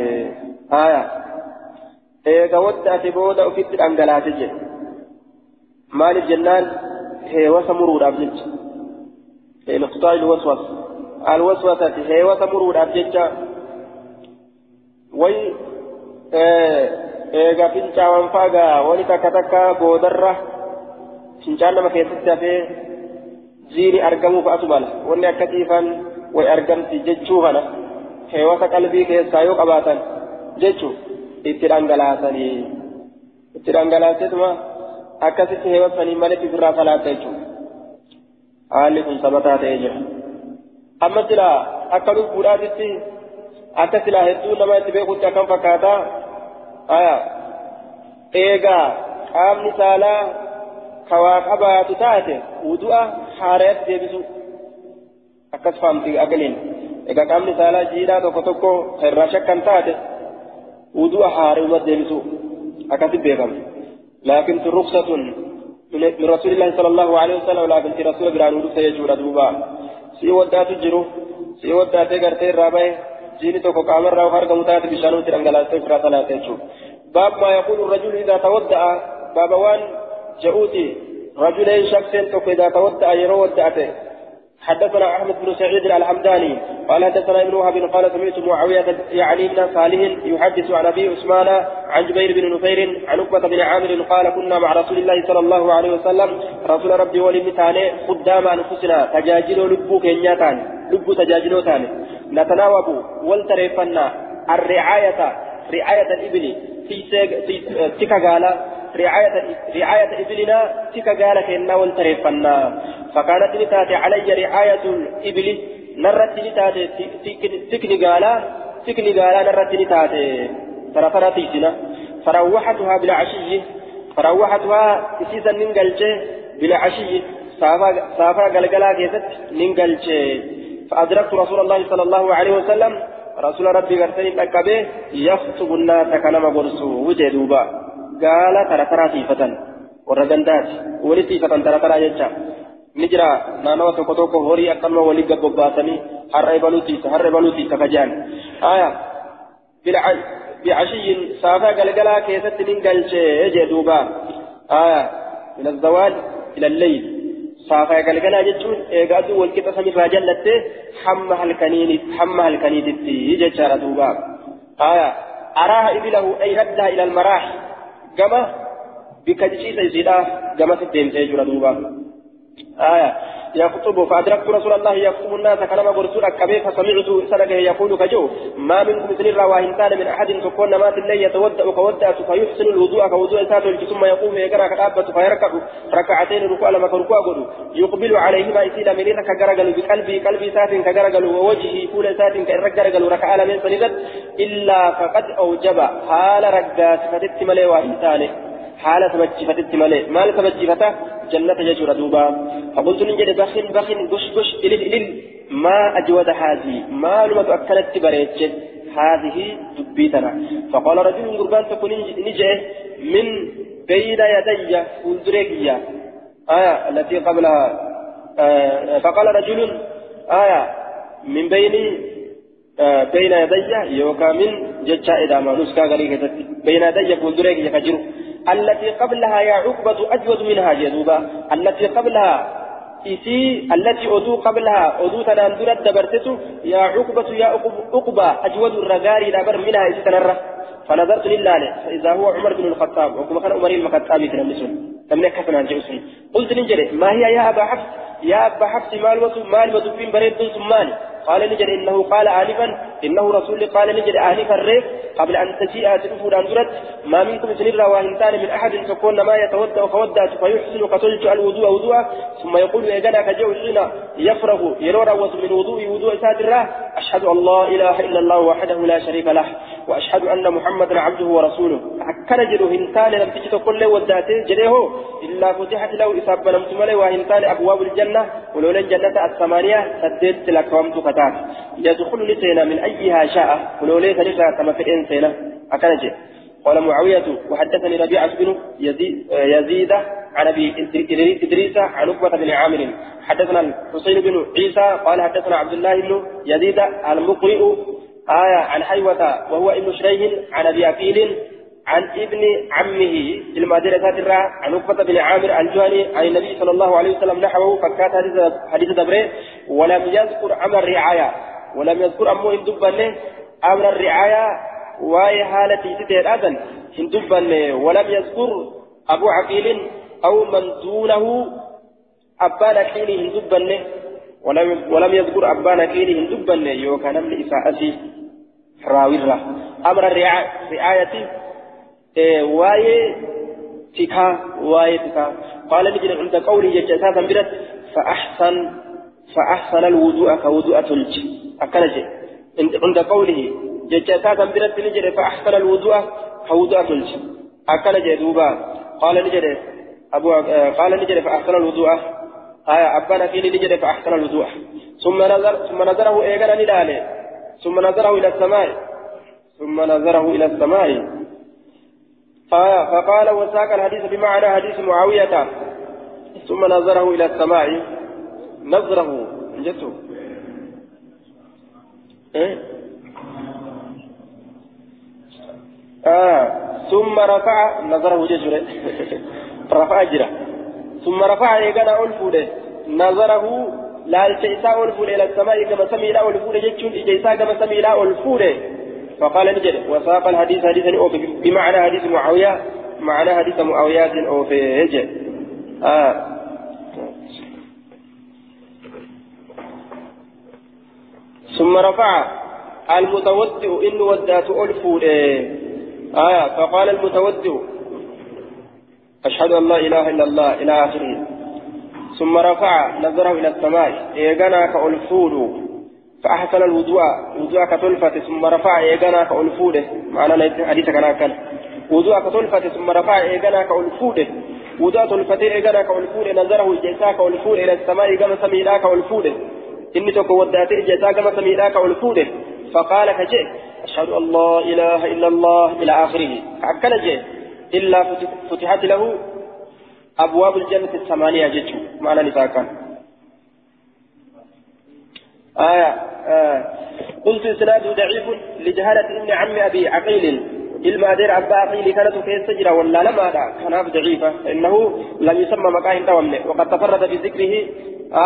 آية. إيه ودعت بودا وفيت الأنجلاس مال الجنان هي وسمرود أبنج لإقطاع الوسوس. الوسوسة هي وسمرود أبنج وي eega fincaawwan faagaa wani takka takka boodarra fincaan nama keessatti hafee jiini argamuu fa'atu mala wanni akkasiifan way argamti jechuu kana heewasa qalbii keessaa yoo qabaatan jechuu itti dhangalaasanii itti dhangalaasetuma akkasitti heewasanii malee ofirraa salaata jechuudha haalli kun sabataa ta'ee jira amma silaa akka lubbuudhaatitti akka silaa hedduu nama itti beekutti akkam fakkaataa eegaa qaamni saalaa qabaatu taate wudu'a haareetti deebisu akkas faamti agaliin egaa qaamni saalaa jiidhaa tokko tokko irraa shakkan taate wudu'a haareuma deebisu akkasi beekama laakin tun ruksatun من رسول الله صلى الله عليه وسلم لكن في رسول بران ودوس يجور دوبا سي ودات جرو سي ودات غرتي رابع جيني تو قامر راو خرج متات بشانو ترنگلات فرا صلاه يجو باب ما يقول الرجل اذا تودع باب وان جاءوتي رجلين شخص تو إذا تودع يرو حدثنا أحمد بن سعيد الحمداني قال حدثنا ابن وهب قال سمعت معاوية يعني بن صالح يحدث عن أبي عثمان عن جبير بن نفير عن عقبه بن عامر قال كنا مع رسول الله صلى الله عليه وسلم رسول ربي ولمتاني قدام أنفسنا تجاجلوا لبو كنياتان لبو تجاجلوا تاني نتناوب والتريفنا الرعاية رعاية الإبل في تكا رعاية رعاية إبلنا تك قال كنا والتريفنا فكانت نتاتي علي رعاية الإبل نرت نتاتي تكني قالا تكني قالا نرت نتاتي. ترى ترى تيسنا فروحتها بالعشي. فروحتها تسيسا ننقلجه بالعشي. سافر قلقلا كيست ننقلجه فأدركت رسول الله صلى الله عليه وسلم. رسول ربي غرسني تكبه يخطب الناس كنما قرسو وجدوبا قال ترى ترى تيفة ورغندات ولي تيفة ترى ترى يجا نجرا نانو توكو توكو هوري أكما ولي قبوباتني هر بلوتي هر بلوتي تفجان آية بعشي سافا قلقلا كيست من قلشي جدوبا آية من الزوال إلى الليل saafaa galgalaa jechuun eegaa aduu walqixa samiirraa jallatte hamma halkaniititti jechaadha duuba. Aya araaha ibilahu ay raddaha ila almaraax gama bikka ciciisa isiidha gamatti deemtee jira duuba يخطب فأدركت رسول الله يخطب الناس كلام برسول أكبر فسمعت سنك يقول كجو ما منكم مثل الرواهنتان من أحد تكون ما الليل يتودأ كودأ فيحسن الوضوء كوضوء ساته ثم يقوم يقرأ كتابة فيركع ركعتين ركوع لما كركوع قدو. يقبل عليهما إسيلا من إذا كجرجل بقلبي قلبي سات كجرجل ووجهه فول سات كجرجل ركع من سندت إلا فقد أوجب. حال رجات فتت ملي واهنتان حالة مجفتت ملي مال كمجفته جنة يجور دوبا. فقلت نجد بخن بخن قش قش إلل إلل ما أجود هذه. ما لما أكلت بريتش. هذه دبيتنا. فقال رجل قربان تكون نجي من بين يدي فلدريكيا آية التي قبلها آه فقال رجل آية من بين آه بين يدي يوكا من جتشا إذا ما نسكا غريكة بين يدي فلدريكيا كجرو. التي قبلها يا عقبة أجود منها جدوبا التي قبلها إسي التي أدو قبلها أدو تناندر دبرتت يا عقبة يا عقبة أجود الرجال دبر منها إسي تنرى. فنظرت لله فإذا هو عمر بن الخطاب وكما كان عمر الخطاب تنمسون لم يكفن عن جوسن قلت نجري ما هي يا أبا حفص؟ يا أبا حفص مال وسو مال وسو بريد ثم قال نجد إنه قال آنفا إنه رسول قال نجد آنفا الريف قبل أن تجيء تنفر أن ما منكم سنرى واهنتان من أحد تكون ما يتودع فودع فيحسن كتلج الوضوء وضوء ثم يقول إذا كجو حين يفرغ يرور من وضوء وضوء سادرة. أشهد لا إله إلا الله وحده لا شريك له وأشهد أن محمدا عبده ورسوله. أكن جدو هنتان لم تجد كل وداته جديه إلا فتحت له إصابة لم تملي وهنتان أبواب الجنة ولولا الجنة الثمانية سددت لك وامتك تات يدخل لسينا من أيها شاء ولولي تنسى كما في إنسينا أكنج قال معاوية وحدثني ربيعة بن يزيد, يزيد عن أبي إدريس عن عقبة بن عامر. حدثنا الحسين بن عيسى قال حدثنا عبد الله بن يزيد المقرئ آية عن حيوة وهو ابن شريح عن أبي أكيل عن ابن عمه المدينة الرا عن عقبة بن عامر الجهني عن النبي صلى الله عليه وسلم نحوه فكات حديث دبره ولم يذكر أمر الرعاية. ولم يذكر أمه هندبا أمر الرعاية وهي حالتي تتهد أذن هندبا ولم يذكر أبو عقيل أو من دونه أبان كيني هندبا ولم ولم يذكر أبان كيني هندبا يوكا نمل إساءتي. راويرة أمر الرعاية واي تكا واي تكا قال نجد عند قوله ججاسا برت فأحسن فأحسن الوضوء كوضوء تلج أكنج عند قوله ججاسا برت نجد فأحسن الوضوء كوضوء تلج أكنج دوبا قال نجد أبو قال نجد فأحسن الوضوء آية أبانا فيني نجد فأحسن الوضوء ثم نظر ثم نظره إيقنا نداله ثم نظره إلى السماء ثم نظره إلى السماء فقال وساق الحديث بمعنى حديث معاوية. ثم نظره إلى السماء نظره. جته إيه؟ آه. ثم رفع. نظره ججرة رفع جرة ثم رفع يقنا ألفوله نظره. لا الجيساء ألفوله إلى السماء كما سمي لا ألفوله جتشون الجيساء كما سمي لا ألفوله فقال نجد. وساق الحديث حديثا أوفي بمعنى حديث معاوية معنى حديث معاوية أوفي هجة آه. ثم رفع المتودع إن ودأت ألفو آه. فقال المتودع أشهد أن لا إله إلا الله إلى آخره. ثم رفع نظره إلى السماء. إيغانا كألفود فأحسن الوضوء. وضوء كتلفة ثم رفع إيغانا كألفود معنى حديث كان كان وضوء كتلفة ثم رفع إيغانا كألفود وضوء تلفة إيغانا كألفود نظره جيسا كألفود إلى السماء كما سميلا كألفود إني تكو ودات جيسا كما سميلا كألفود فقال كجي أشهد أن لا إله إلا الله إلى آخره. أكل جي إلا فتحت له أبواب الجنة الثمانية جتشو معنى نفاقا آية آه. قلت إسناده ضعيف لجهالة ابن عم أبي عقيل. المادير أبا عقيل كانت كيف تجرى ولا لما كان ضعيفة فإنه لم يسمى مكان دومه وقد تفرد بذكره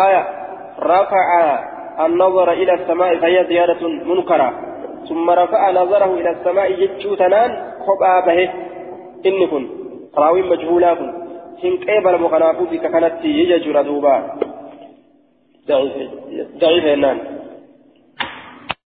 آية رفع النظر إلى السماء فهي زيادة منكرة. ثم رفع نظره إلى السماء جتشو تنان خبأ به. إن كن راوي مجهولا كن hin qeebalamu kanaafuu bika kanatti duuba daciifa jennaan